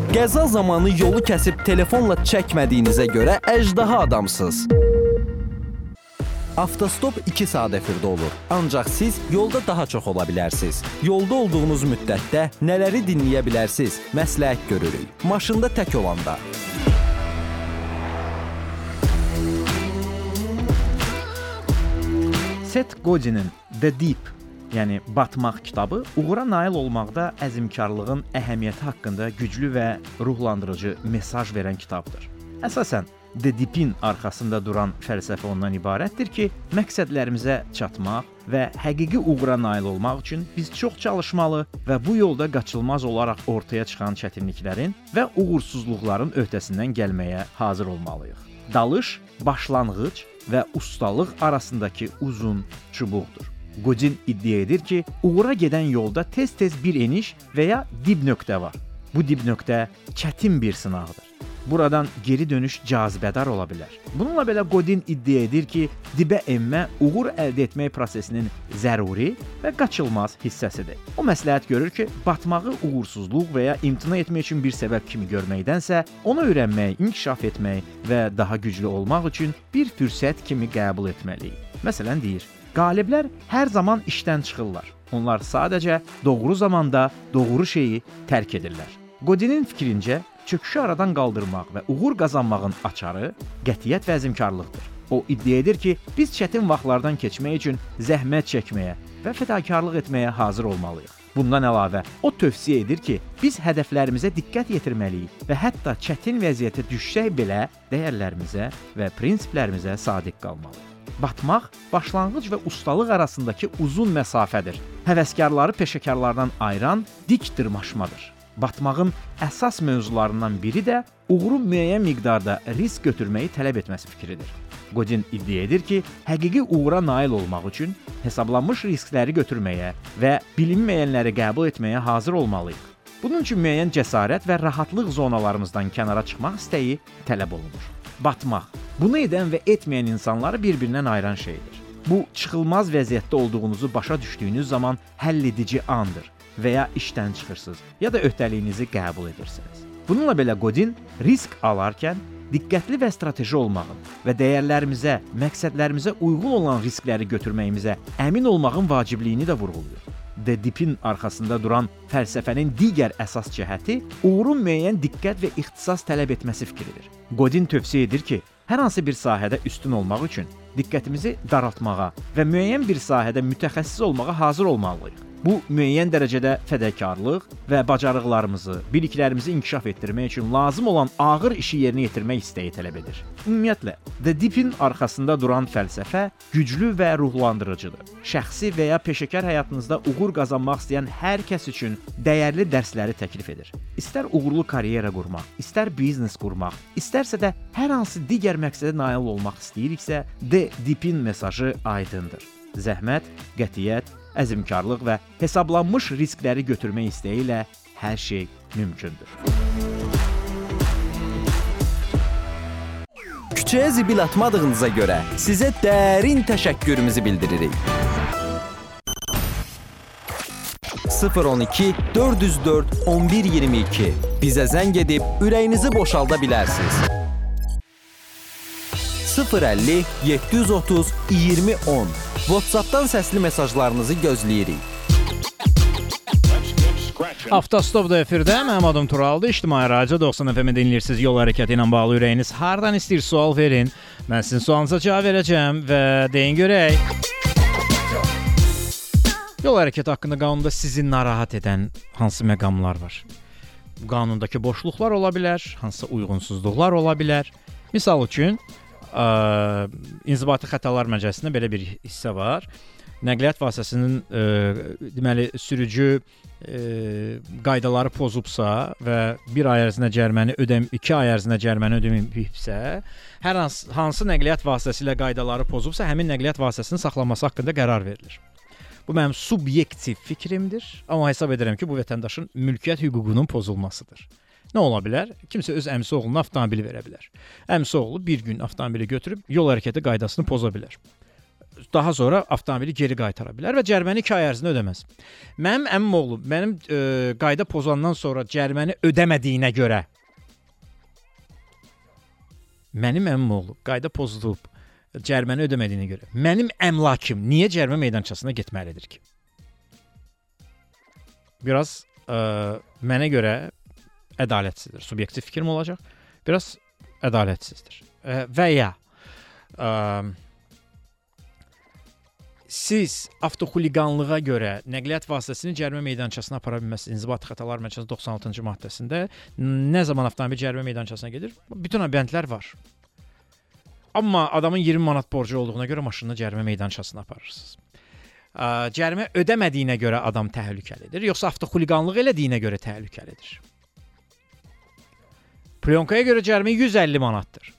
Qəza zamanı yolu kəsib telefonla çəkmədiyinizə görə əjdaha adamsınız. Avtostop 2 saat efirdə olur. Ancaq siz yolda daha çox ola bilərsiniz. Yolda olduğunuz müddətdə nələri dinləyə bilərsiniz? Məsləhət görürük. Maşında tək olanda. Seth Godin'in The Deep, yəni Batmaq kitabı uğura nail olmaqda əzmkarlığın əhəmiyyəti haqqında güclü və ruhlandırıcı mesaj verən kitabdır. Əsasən The Deep-in arxasında duran fəlsəfə ondan ibarətdir ki, məqsədlərimizə çatmaq və həqiqi uğura nail olmaq üçün biz çox çalışmalı və bu yolda qaçılmaz olaraq ortaya çıxan çətinliklərin və uğursuzluqların öhdəsindən gəlməyə hazır olmalıyıq. Dalış başlanğıc və ustalıq arasındakı uzun çubuqdur. Godin iddia edir ki, uğura gedən yolda tez-tez bir eniş və ya dib nöqtə var. Bu dib nöqtə çətin bir sınaqdır. Buradan geri dönüş cazibədar ola bilər. Bununla belə Godin iddia edir ki, dibə enmə uğur əldə etmək prosesinin zəruri və qaçılmaz hissəsidir. O məsləhət görür ki, batmağı uğursuzluq və ya imtina etmək üçün bir səbəb kimi görməkdənsə, onu öyrənmək, inkişaf etmək və daha güclü olmaq üçün bir fürsət kimi qəbul etməliyik. Məsələn deyir: Qaliblər hər zaman işdən çıxırlar. Onlar sadəcə doğru zamanda doğru şeyi tərk edirlər. Godinin fikrincə, çöküşü aradan qaldırmaq və uğur qazanmağın açarı qətiyyət və əzmkarlıqdır. O iddia edir ki, biz çətin vaxtlardan keçmək üçün zəhmət çəkməyə və fədakarlıq etməyə hazır olmalıyıq. Bundan əlavə, o tövsiyə edir ki, biz hədəflərimizə diqqət yetirməliyik və hətta çətin vəziyyətə düşsək belə dəyərlərimizə və prinsiplərimizə sadiq qalmalıyıq. Batmaq başlanğıc və ustalıq arasındakı uzun məsafədir. Həvəskarları peşəkarlardan ayıran dik dırmaşmadır. Batmağın əsas mövzularından biri də uğurun müəyyən miqdarda risk götürməyi tələb etməsi fikridir. Godin iddia edir ki, həqiqi uğura nail olmaq üçün hesablanmış riskləri götürməyə və bilinməyənləri qəbul etməyə hazır olmalıyıq. Bunun üçün müəyyən cəsarət və rahatlıq zonalarımızdan kənara çıxmaq istəyi tələb olunur. Batmaq bunu edən və etməyən insanları bir-birindən ayıran şeydir. Bu çıxılmaz vəziyyətdə olduğunuzu başa düşdüyünüz zaman həlledici andır və ya işdən çıxırsınız, ya da öhdəliyinizi qəbul edirsiniz. Bununla belə Godin risk alarkən diqqətli və strateji olmağın və dəyərlərimizə, məqsədlərimizə uyğun olan riskləri götürməyimizə əmin olmağın vacibliyini də vurğulayır. The Deep-in arxasında duran fəlsəfənin digər əsas cəhəti uğurun müəyyən diqqət və ixtisas tələb etməsi fikridir. Godin tövsiyə edir ki, hər hansı bir sahədə üstün olmaq üçün diqqətimizi daraltmağa və müəyyən bir sahədə mütəxəssis olmağa hazır olmalıyıq. Bu müəyyən dərəcədə fədakarlıq və bacarıqlarımızı, biliklərimizi inkişaf etdirmək üçün lazım olan ağır işi yerinə yetirmək istəyi tələb edir. Ümumiyyətlə, The Deep-in arxasında duran fəlsəfə güclü və ruhlandırıcıdır. Şəxsi və ya peşəkar həyatınızda uğur qazanmaq istəyən hər kəs üçün dəyərli dərsləri təklif edir. İstər uğurlu karyera qurmaq, istər biznes qurmaq, istərsə də hər hansı digər məqsədə nail olmaq istəyiriksə, The Deep-in mesajı aydındır. Zəhmət, qətiyyət, əzmkarlıq və hesablanmış riskləri götürmək istəyi ilə hər şey mümkündür. Küçəyə zibil atmadığınıza görə sizə dərin təşəkkürümüzü bildiririk. 012 404 1122 bizə zəng edib ürəyinizi boşalda bilərsiniz. 050 730 2010 WhatsApp-dan səsli mesajlarınızı gözləyirik. Avtostopda efirdə mənim adım Turaldır. İctimai Radio 90 FM dinləyirsiniz. Yol hərəkəti ilə bağlı ürəyiniz hardan istəyir sual verin. Mən sizin sualınıza cavab verəcəm və deyin görək. Yol hərəkəti haqqında qanunda sizi narahat edən hansı məqamlar var? Qanundakı boşluqlar ola bilər, hansısa uyğunsuzluqlar ola bilər. Misal üçün, ə, İnzibati Xətalar Məcəlləsində belə bir hissə var. Nəqliyyat vasitəsinin ə, deməli sürücü ə, qaydaları pozubsa və 1 ay ərzində cəriməni ödəm 2 ay ərzində cəriməni ödəməyibsə, hər hansı, hansı nəqliyyat vasitəsilə qaydaları pozubsa, həmin nəqliyyat vasitəsinin saxlanması haqqında qərar verilir. Bu mənim subyektiv fikrimdir, amma hesab edirəm ki, bu vətəndaşın mülkiyyət hüququnun pozulmasıdır. Nə ola bilər? Kimsə öz əmisi oğluna avtomobil verə bilər. Əmisi oğlu bir gün avtomobili götürüb yol hərəkəti qaydasını poza bilər. Daha sonra avtomobili geri qaytara bilər və cəriməni 2 ay ərzində ödəməz. Mənim əmim oğlu mənim e, qayda pozandan sonra cəriməni ödəmədiyinə görə mənim əmim oğlu qayda pozulub cəriməni ödəmədiyinə görə mənim əmlakım niyə cərimə meydançasına getməlidir ki? Biraz ə, mənə görə ədalətsizdir. Subyektiv fikrim olacaq. Biraz ədalətsizdir. Ə, və ya ə, siz avtoxuliqanlığa görə nəqliyyat vasitəsini cərimə meydançasına apara bilməzsiniz. İnzibati xətalar məcəlləsinin 96-cı maddəsində nə zaman avtomobil cərimə meydançasına gedir? Bütün bəndlər var. Amma adamın 20 manat borcu olduğuna görə maşınını cərimə meydançasına aparırsınız. Ə, cərimə ödəmədiyinə görə adam təhlükəlidir, yoxsa avtoxuliqanlıq elədiyinə görə təhlükəlidir? Plyonkaya görə cərimə 150 manatdır.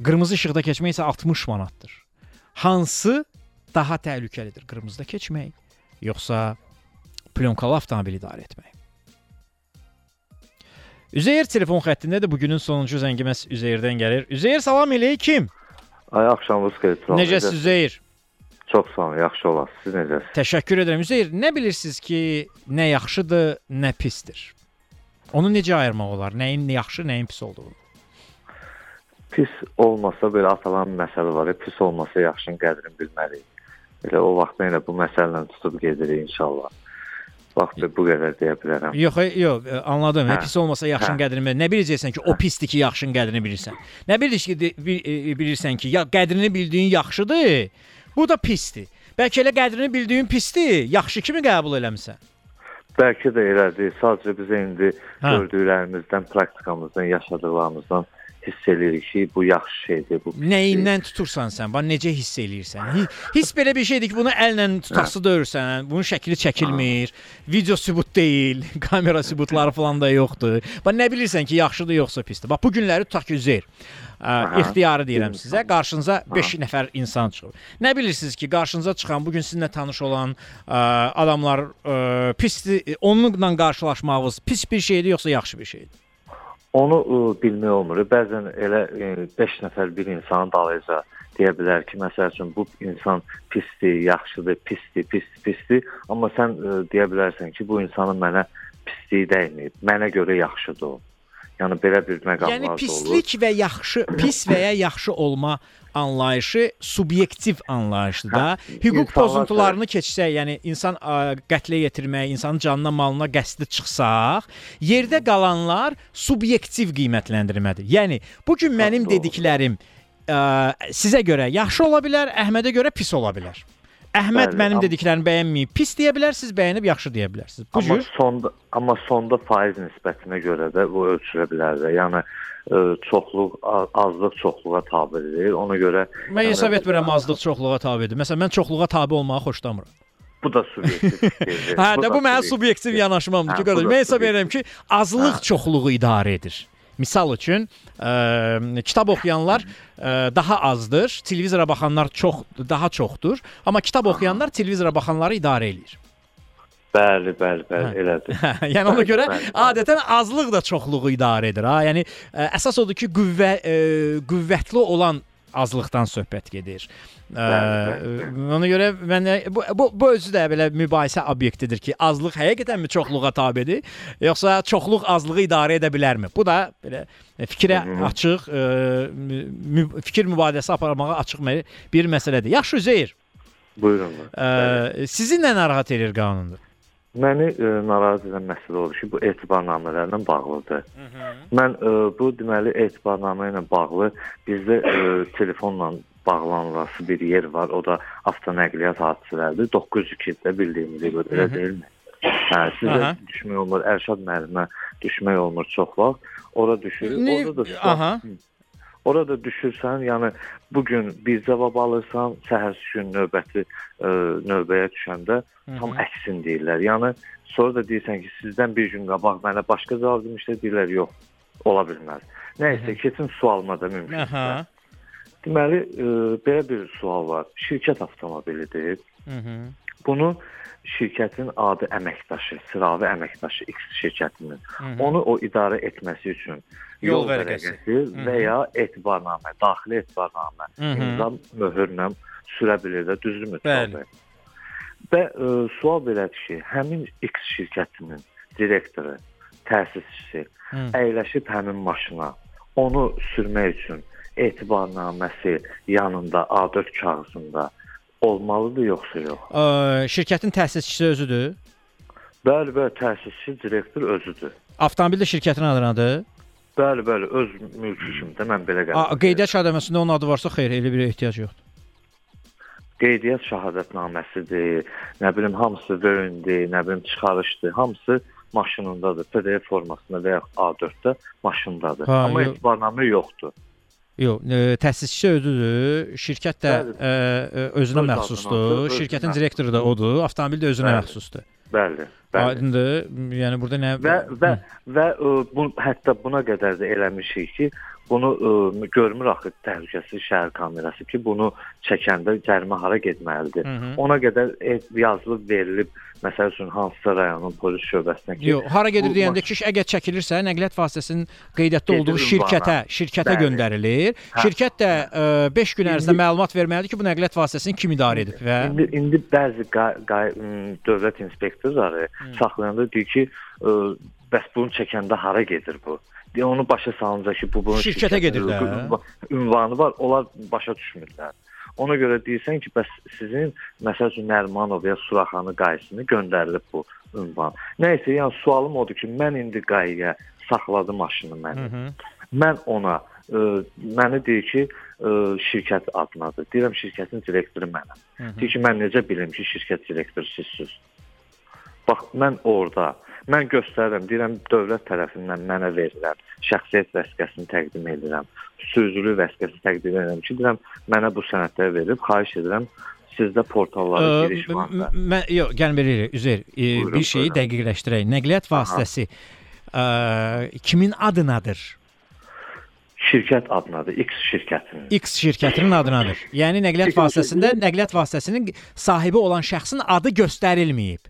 Qırmızı işıqda keçmək isə 60 manatdır. Hansı daha təhlükəlidir? Qırmızıda keçmək, yoxsa plyonkalı avtomobil idarə etmək? Üzeyir telefon xəttindədir. Bu günün sonuncu zəngi məhz Üzeyirdən gəlir. Üzeyir salam eləyim. Ay axşamınız xeyir. Necəsiz Üzeyir? Çox sağ olun, yaxşı olasınız. Siz necəsiz? Təşəkkür edirəm. Üzeyir, nə bilirsiniz ki, nə yaxşıdır, nə pisdir? Onu necə ayırmaq olar? Nəyin yaxşı, nəyin pis olduğunu? Pis olmasa belə atalan məsələ var. Pis olmasa yaxşının qədrini bilməliyik. Elə o vaxt elə bu məsələ ilə tutub gedirik inşallah. Bax bu qədər deyə bilərəm. Yox, e, yox, e, anladım. Hə. Hə. Pis olmasa yaxşının Hə. qədrini. Nə biləcəksən ki, o pisdir ki, yaxşının qədrini bilirsən. Nə bilirsən ki, e, bilirsən ki, ya qədrini bildiyin yaxşıdır, bu da pisdir. Bəlkə elə qədrini bildiyin pisdir, yaxşı kimi qəbul eləmisən. Bəlkə də elədir. Sadəcə biz indi Hə. gördüklərimizdən, praktikamızdan, yaşadıqlarımızdan hiss edirik ki, bu yaxşı şeydir, bu Nəyindən tutursan sən? Bax necə hiss eləyirsən? Hi- Hiss belə bir şeydir ki, bunu əllə tutası döyürsən, bunun şəkli çəkilmir, video sübut deyil, kamera sübutları falan da yoxdur. Bax nə bilirsən ki, yaxşıdır yoxsa pisdir. Bax bu günləri tutaq ki, Üzeyr. Ə, ixtiyarı deyirəm sizə. Qarşınıza 5 nəfər insan çıxır. Nə bilirsiniz ki, qarşınıza çıxan, bu gün sizinlə tanış olan ə, adamlar ə, pisdir, onunla qarşılaşmağınız pis bir şeydir yoxsa yaxşı bir şeydir? Onu ə, bilmək olmur. Bəzən elə 5 nəfər bir insanın dalıyca deyə bilər ki, məsəl üçün bu insan pisdir, yaxşıdır, pisdir, pisdir, pisdir, amma sən ə, deyə bilərsən ki, bu insanın mənə pisliyi dəyməyib. Mənə görə yaxşıdır o. Yəni belə bir məqamlar Yəni olur. pislik və yaxşı, pis və ya yaxşı olma anlayışı subyektiv anlayışdır da. Hüquq pozuntularını keçsək, yəni insan ə, qətlə yetirmək, insanın canına, malına qəsdi çıxsaq, yerdə qalanlar subyektiv qiymətləndirmədir. Yəni bu gün mənim dediklərim ə, sizə görə yaxşı ola bilər, Əhmədə görə pis ola bilər. Əhməd Bəli, mənim dediklərimi bəyənməyib, pis deyə bilər, siz bəyənib yaxşı deyə bilərsiniz. Bu Amma cür sonda amma sonda faiz nisbətinə görə də bu ölçülə bilər də. Yəni ə, çoxluq a- azlıq çoxluğa tabedir. Ona görə mən yəni, hesab etmirəm azlıq çoxluğa tabedir. Məsələn, mən çoxluğa tabe olmağı xoşlamıram. bu da subyektiv şeydir. Hə, də da bu mənim subyektiv. yanaşmamdır ki, Hə, bu qardaş. da Mən hesab edirəm ki, azlıq çoxluğu idarə edir. Misal üçün, ə, kitab oxuyanlar ə, daha azdır, televizora baxanlar çox daha çoxdur, amma kitab oxuyanlar televizora baxanları idarə eləyir. Bəli, bəli, bəli, elədir. yəni ona görə Bəli, bəli. adətən azlıq da çoxluğu idarə edir ha. Yəni ə, əsas odur ki, qüvvə ə, qüvvətli olan azlıqdan söhbət gedir. Ə, ona görə mən bu, bu bu özü də belə mübahisə obyektidir ki, azlıq həqiqətənmi çoxluğa tabedir, yoxsa çoxluq azlığı idarə edə bilərmi? Bu da belə fikrə açıq, ə, mü, fikir mübadiləsi aparmağa açıq bir məsələdir. Yaxşı Üzeyir, Buyurun. ə, sizi nə narahat edir qanundur? Məni ə, narahat edən məsələ odur ki, bu etibarnamələrlə bağlıdır. Mən ə, bu deməli etibarnamə ilə bağlı bizdə ə, telefonla bağlanılası bir yer var. O da avtonəqliyyat hadisələridir. 902-də bildiyimiz gibi elə deyilmi? Hə, sizə düşmək olmur, Ərşad müəllimə düşmək olmur çox vaxt. Ora düşür. Ne- Orada da Aha. Hı. Orada düşürsən, yəni bu gün bir cavab alırsan, səhərsi gün növbəti ə, növbəyə düşəndə tam əksin deyirlər. Yəni sonra da deyirsən ki, sizdən bir gün qabaq mənə başqa cavab vermişlər, deyirlər yox, ola bilməz. Nəysə, keçin sualıma da mümkün. Aha. Deməli, ə, belə bir sual var. Şirkət avtomobilidir. Mhm. Bunu şirkətin adi əməkdaşı, sıravi əməkdaşı X şirkətinin Mhm. onu o idarə etməsi üçün Yol vərəqəsi. və ya etibarnamə, daxili etibarnamə imza möhürlə sürə bilir də, düzdürmü? Bəli. Və ə, sual belədir ki, həmin X şirkətinin direktoru, təsisçisi Hı. əyləşib həmin maşına onu sürmək üçün etibarnaməsi yanında A4 kağızında olmalıdır yoxsa yox? Ə, şirkətin təsisçisi özüdür. Bəli, bəli, təsisçi direktor özüdür. Avtomobil də şirkətin adındadır. Bəli, bəli, öz mülkü kimi də mən belə qəbul Qeydiyyat şahadəsində onun adı varsa, xeyr, elə bir ehtiyac yoxdur. qeydiyyat şahadətnaməsidir, nə bilim hamısı vöründür, nə bilim çıxarışdır, hamısı maşınındadır. PDF formasında və ya A4-də maşındadır. Ha, Amma etibarnamə yoxdur. Yox, ə, təsisçisi özüdür. Şirkət də ə, ə, özünə Öz məxsusdur. adına, öz- Şirkətin özünə direktoru da odur. Avtomobil də özünə Bəli. məxsusdur. Bəli. Bəli. Aydındır. Yəni burada nə Və və və ə, bu hətta buna qədər də eləmişik ki, bunu ə, görmür axı təhlükəsizlik şəhər kamerası ki, bunu çəkəndə cərimə hara getməlidir. Hı hı. Ona qədər e, yazılıb verilib məsəl üçün hansısa rayonun polis şöbəsinə ki, Yox, hara gedir deyəndə ki, əgər çəkilirsə, nəqliyyat vasitəsinin qeydiyyatda olduğu şirkətə, şirkətə Bəli. göndərilir. Hə. Şirkət də 5 gün ərzində məlumat verməlidir ki, bu nəqliyyat vasitəsini kim idarə edib və İndi indi bəzi qay, qay, dövlət inspektorları saxlayanda deyir ki, ə, bəs bunu çəkəndə hara gedir bu? Deyə onu başa salınca ki, bu bunun Şirkətə şirkətin gedir də. ünva- ünvanı var, onlar başa düşmürlər. Ona görə deyirsən ki, bəs sizin məsəl üçün Nərimanov ya Suraxanı qayısını göndərilib bu ünvan. Nəysə, yəni sualım odur ki, mən indi qayıya saxladım maşını məni. Mən ona ə, məni deyir ki, ə, şirkət adınadır. Deyirəm şirkətin direktoru mənəm. Deyir ki, mən necə bilim ki, şirkət direktoru sizsiniz? Bax, mən orada mən göstərirəm, deyirəm dövlət tərəfindən mənə verilən şəxsiyyət vəsiqəsini təqdim edirəm. Sürücülük vəsiqəsi təqdim edirəm ki, deyirəm mənə bu sənədləri verib, xahiş edirəm sizdə portallara giriş varsa. Mən yox, gəlin belə Üzeyr, e, Buyurun, bir şeyi buyurun. dəqiqləşdirək. Nəqliyyat vasitəsi ə, kimin adınadır? Şirkət adınadır, X şirkətinin. X şirkətinin adınadır. Yəni nəqliyyat vasitəsində nəqliyyat vasitəsinin sahibi olan şəxsin adı göstərilməyib.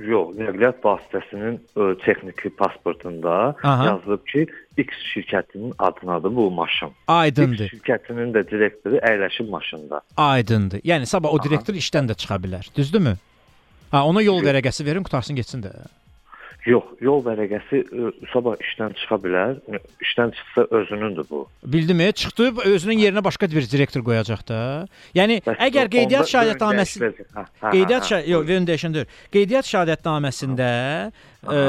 Yox, nəqliyyat vasitəsinin ə, texniki pasportunda Aha. yazılıb ki, X şirkətinin adınadır bu maşın. Aydındır. X şirkətinin də direktoru əyləşib maşında. Aydındır. Yəni sabah o direktor işdən də çıxa bilər. Düzdürmü? Ha, ona yol vərəqəsi verin, qutarsın getsin də. Yox, yol vərəqəsi ə, sabah işdən çıxa bilər. İşdən çıxsa özünündür bu. Bildimi? Çıxdı, özünün yerinə başqa bir direktor qoyacaq da. Yəni Bəs əgər qeydiyyat hə, qeydiyyat şa hə. yox, verin dəyişəndir. Qeydiyyat şahidətnaməsində ə,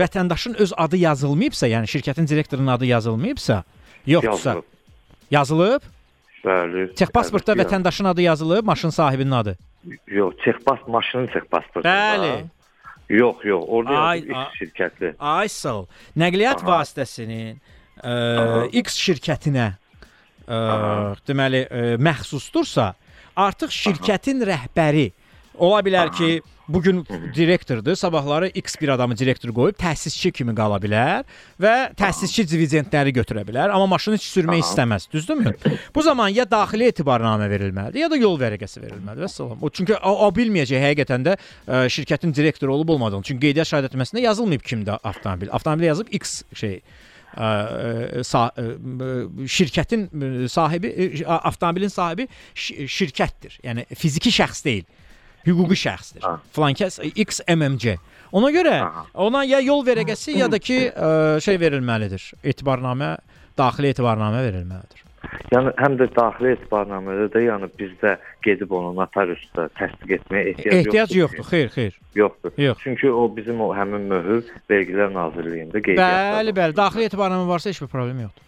vətəndaşın öz adı yazılmayıbsa, yəni şirkətin direktorunun adı yazılmayıbsa, yoxdursa Yazılıb. yazılıb. Bəli. Texpasportda vətəndaşın adı yazılıb, maşın sahibinin adı. Yox, texpas maşının texpasportu. Bəli. Yox, yox, orada Ay, yazıb X şirkəti. Ay sağ ol. Nəqliyyat vasitəsinin ə, X şirkətinə ə, deməli ə, məxsusdursa, artıq şirkətin rəhbəri ola bilər ki, bu gün direktordur, sabahları X bir adamı direktor qoyub təsisçi kimi qala bilər və təsisçi dividendləri götürə bilər, amma maşını heç sürmək istəməz, düzdürmü? Bu zaman ya daxili etibarnamə verilməlidir, ya da yol vərəqəsi verilməlidir. Vəssalam. O çünki o, o bilməyəcək həqiqətən də ə, şirkətin direktoru olub olmadığını. Çünki qeydiyyat şahidətnaməsində yazılmayıb kimdə avtomobil. Avtomobil yazıb X şey ə, sa, ə, şirkətin sahibi ə, avtomobilin sahibi şi- şirkətdir. Yəni fiziki şəxs deyil. Hüquqi şəxsdir. Flankəs X MMC. Ona görə ona ya yol vərəqəsi ya da ki ə, şey verilməlidir. Etibarnamə, daxili etibarnamə verilməlidir. Yəni həm də daxili etibarnamədə də yəni bizdə gedib onu notariusda təsdiq etməyə ehtiyac, Ehtiyac yoxdur. yoxdur. Xeyr, xeyr. Yoxdur. Yox. Çünki o bizim o həmin möhür Vergilər Nazirliyində qeydiyyatda. Bəli, bəli. Daxili etibarnamə varsa heç bir problem yoxdur.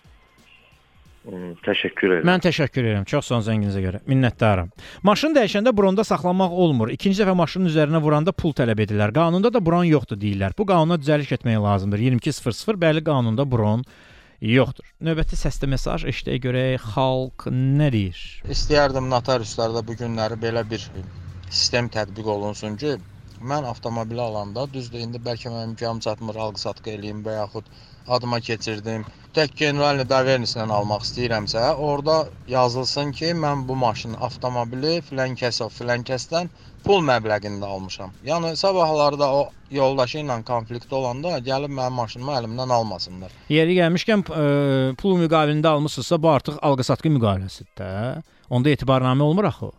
Hmm, təşəkkür edirəm. Mən təşəkkür edirəm. Çox sağ olun zənginizə görə. Minnətdaram. Maşın dəyişəndə bronda saxlamaq olmur. İkinci dəfə maşının üzərinə vuranda pul tələb edirlər. Qanunda da bron yoxdur deyirlər. Bu qanuna düzəliş etmək lazımdır. 2200 bəli qanunda bron yoxdur. Növbəti səsli mesaj eşidəyə görək xalq nə deyir? İstəyərdim notariuslarda bu günləri belə bir sistem tətbiq olunsun ki, mən avtomobili alanda düzdür indi bəlkə mənim imkanım çatmır alqı-satqı eləyim və yaxud adıma keçirdim. Tək generalni dovernislə almaq istəyirəmsə, orada yazılsın ki, mən bu maşını, avtomobili filan kəsov, filan kəsdən pul məbləğində almışam. Yəni sabahları da o yoldaşı ilə konflikt olanda gəlib mənim maşınımı əlimdən almasınlar. Yeri gəlmişkən ə, pul müqabilində almısınızsa, bu artıq alqı-satqı müqaviləsidir də. Onda etibarnamə olmur axı.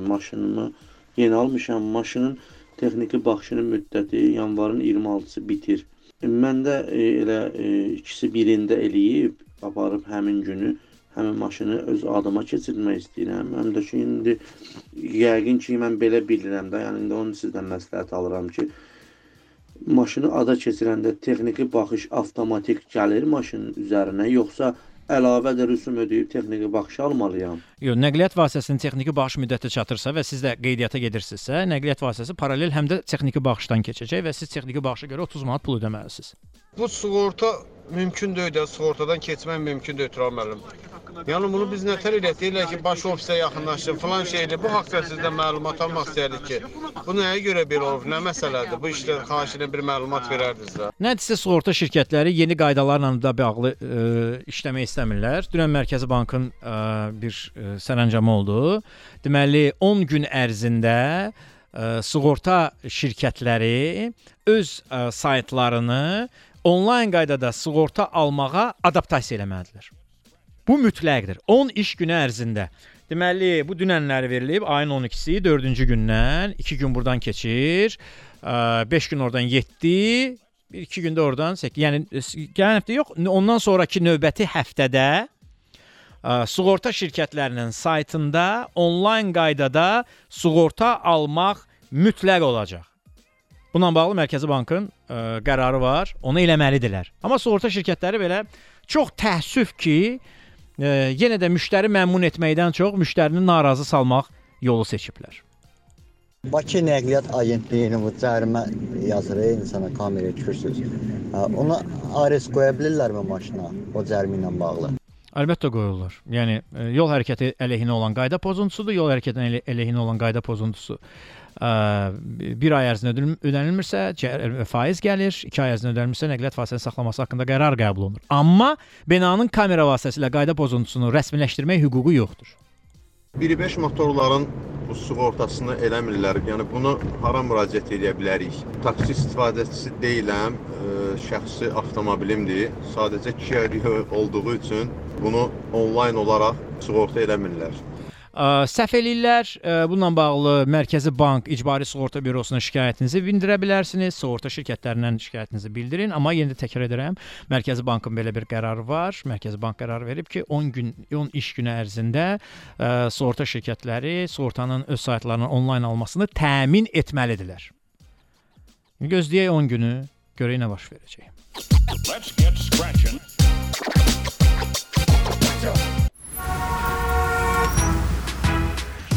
Maşınımı yeni almışam. Maşının texniki baxışının müddəti yanvarın 26-sı bitir. Məndə e, elə e, ikisi birində eləyib aparıb həmin günü həmin maşını öz adıma keçirmək istəyirəm. Həm də ki indi yəqin ki mən belə bilirəm də, yəni indi onu sizdən məsləhət alıram ki, maşını ada keçirəndə texniki baxış avtomatik gəlir maşının üzərinə, yoxsa əlavə də rüsum ödəyib texniki baxış almalıyam? Yox, nəqliyyat vasitəsinin texniki baxış müddəti çatırsa və siz də qeydiyyata gedirsinizsə, nəqliyyat vasitəsi paralel həm də texniki baxışdan keçəcək və siz texniki baxışa görə 30 manat pul ödəməlisiniz. Bu sığorta mümkün deyil də, sığortadan keçmək mümkün deyil Turan müəllim. Yəni bunu biz nətər eləyək? Deyirlər ki, baş ofisə yaxınlaşın, falan şeydir. Bu haqqda sizdən məlumat almaq istərdik ki, bu nəyə görə belə olub, nə məsələdir? Bu işdə xahiş edən bir məlumat verərdiniz də. Nəticə sığorta şirkətləri yeni qaydalarla da bağlı ə, işləmək istəmirlər. Dünən Mərkəzi Bankın ə, bir ə, sərəncamı oldu. Deməli 10 gün ərzində ə, sığorta şirkətləri öz ə, saytlarını onlayn qaydada sığorta almağa adaptasiya eləməlidirlər. Bu mütləqdir. 10 iş günü ərzində. Deməli, bu dünənləri verilib ayın 12-si 4-cü gündən 2 gün burdan keçir. 5 gün oradan 7, 2 gündə oradan 8. Yəni gələn həftə yox, ondan sonrakı növbəti həftədə ə, sığorta şirkətlərinin saytında onlayn qaydada sığorta almaq mütləq olacaq. Bununla bağlı Mərkəzi Bankın ə, qərarı var. Onu eləməlidirlər. Amma sığorta şirkətləri belə çox təəssüf ki, ə, yenə də müştəri məmnun etməkdən çox müştərini narazı salmaq yolu seçiblər. Bakı Nəqliyyat Agentliyinin bu cərimə yazır insana kameraya düşürsüz. Hə, Ona ARS qoya bilirlərmi maşına o cərimə ilə bağlı? Əlbəttə qoyurlar. Yəni yol hərəkəti əleyhinə olan qayda pozuntusudur. Yol hərəkətinin ələ- əleyhinə olan qayda pozuntusu bir ay ərzində ödənil- ödənilmirsə, faiz gəlir. 2 ay ərzində ödənilmirsə, nəqliyyat fasiləsinin saxlaması haqqında qərar qəbul olunur. Amma binanın kamera vasitəsilə qayda pozuntusunu rəsmiləşdirmək hüququ yoxdur. 1.5 motorların sığortasını eləmirlər. Yəni bunu hara müraciət edə bilərik? Taksi istifadəçisi deyiləm, ə, şəxsi avtomobilimdir. Sadəcə kişi olduğu üçün bunu onlayn olaraq sığorta eləmirlər. Səhv eləyirlər. Ə, Bununla bağlı Mərkəzi Bank İcbari Sığorta Bürosuna şikayətinizi bildirə bilərsiniz. Sığorta şirkətlərindən şikayətinizi bildirin, amma yenə də təkrar edirəm, Mərkəzi Bankın belə bir qərarı var. Mərkəzi Bank qərar verib ki, 10 gün 10 iş günü ərzində ə, sığorta şirkətləri sığortanın öz saytlarından onlayn almasını təmin etməlidirlər. Gözləyək 10 günü, görək nə baş verəcək. Let's get scratching.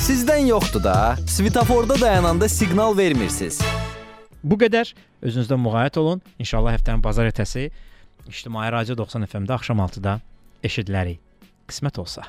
Sizdən yoxdur da. Svetoforda dayananda siqnal vermirsiniz. Bu qədər. Özünüzdən müğayət olun. İnşallah həftənin bazar ertəsi İctimai Radio 90 FM-də axşam 6-da eşidilərik. Qismət olsa.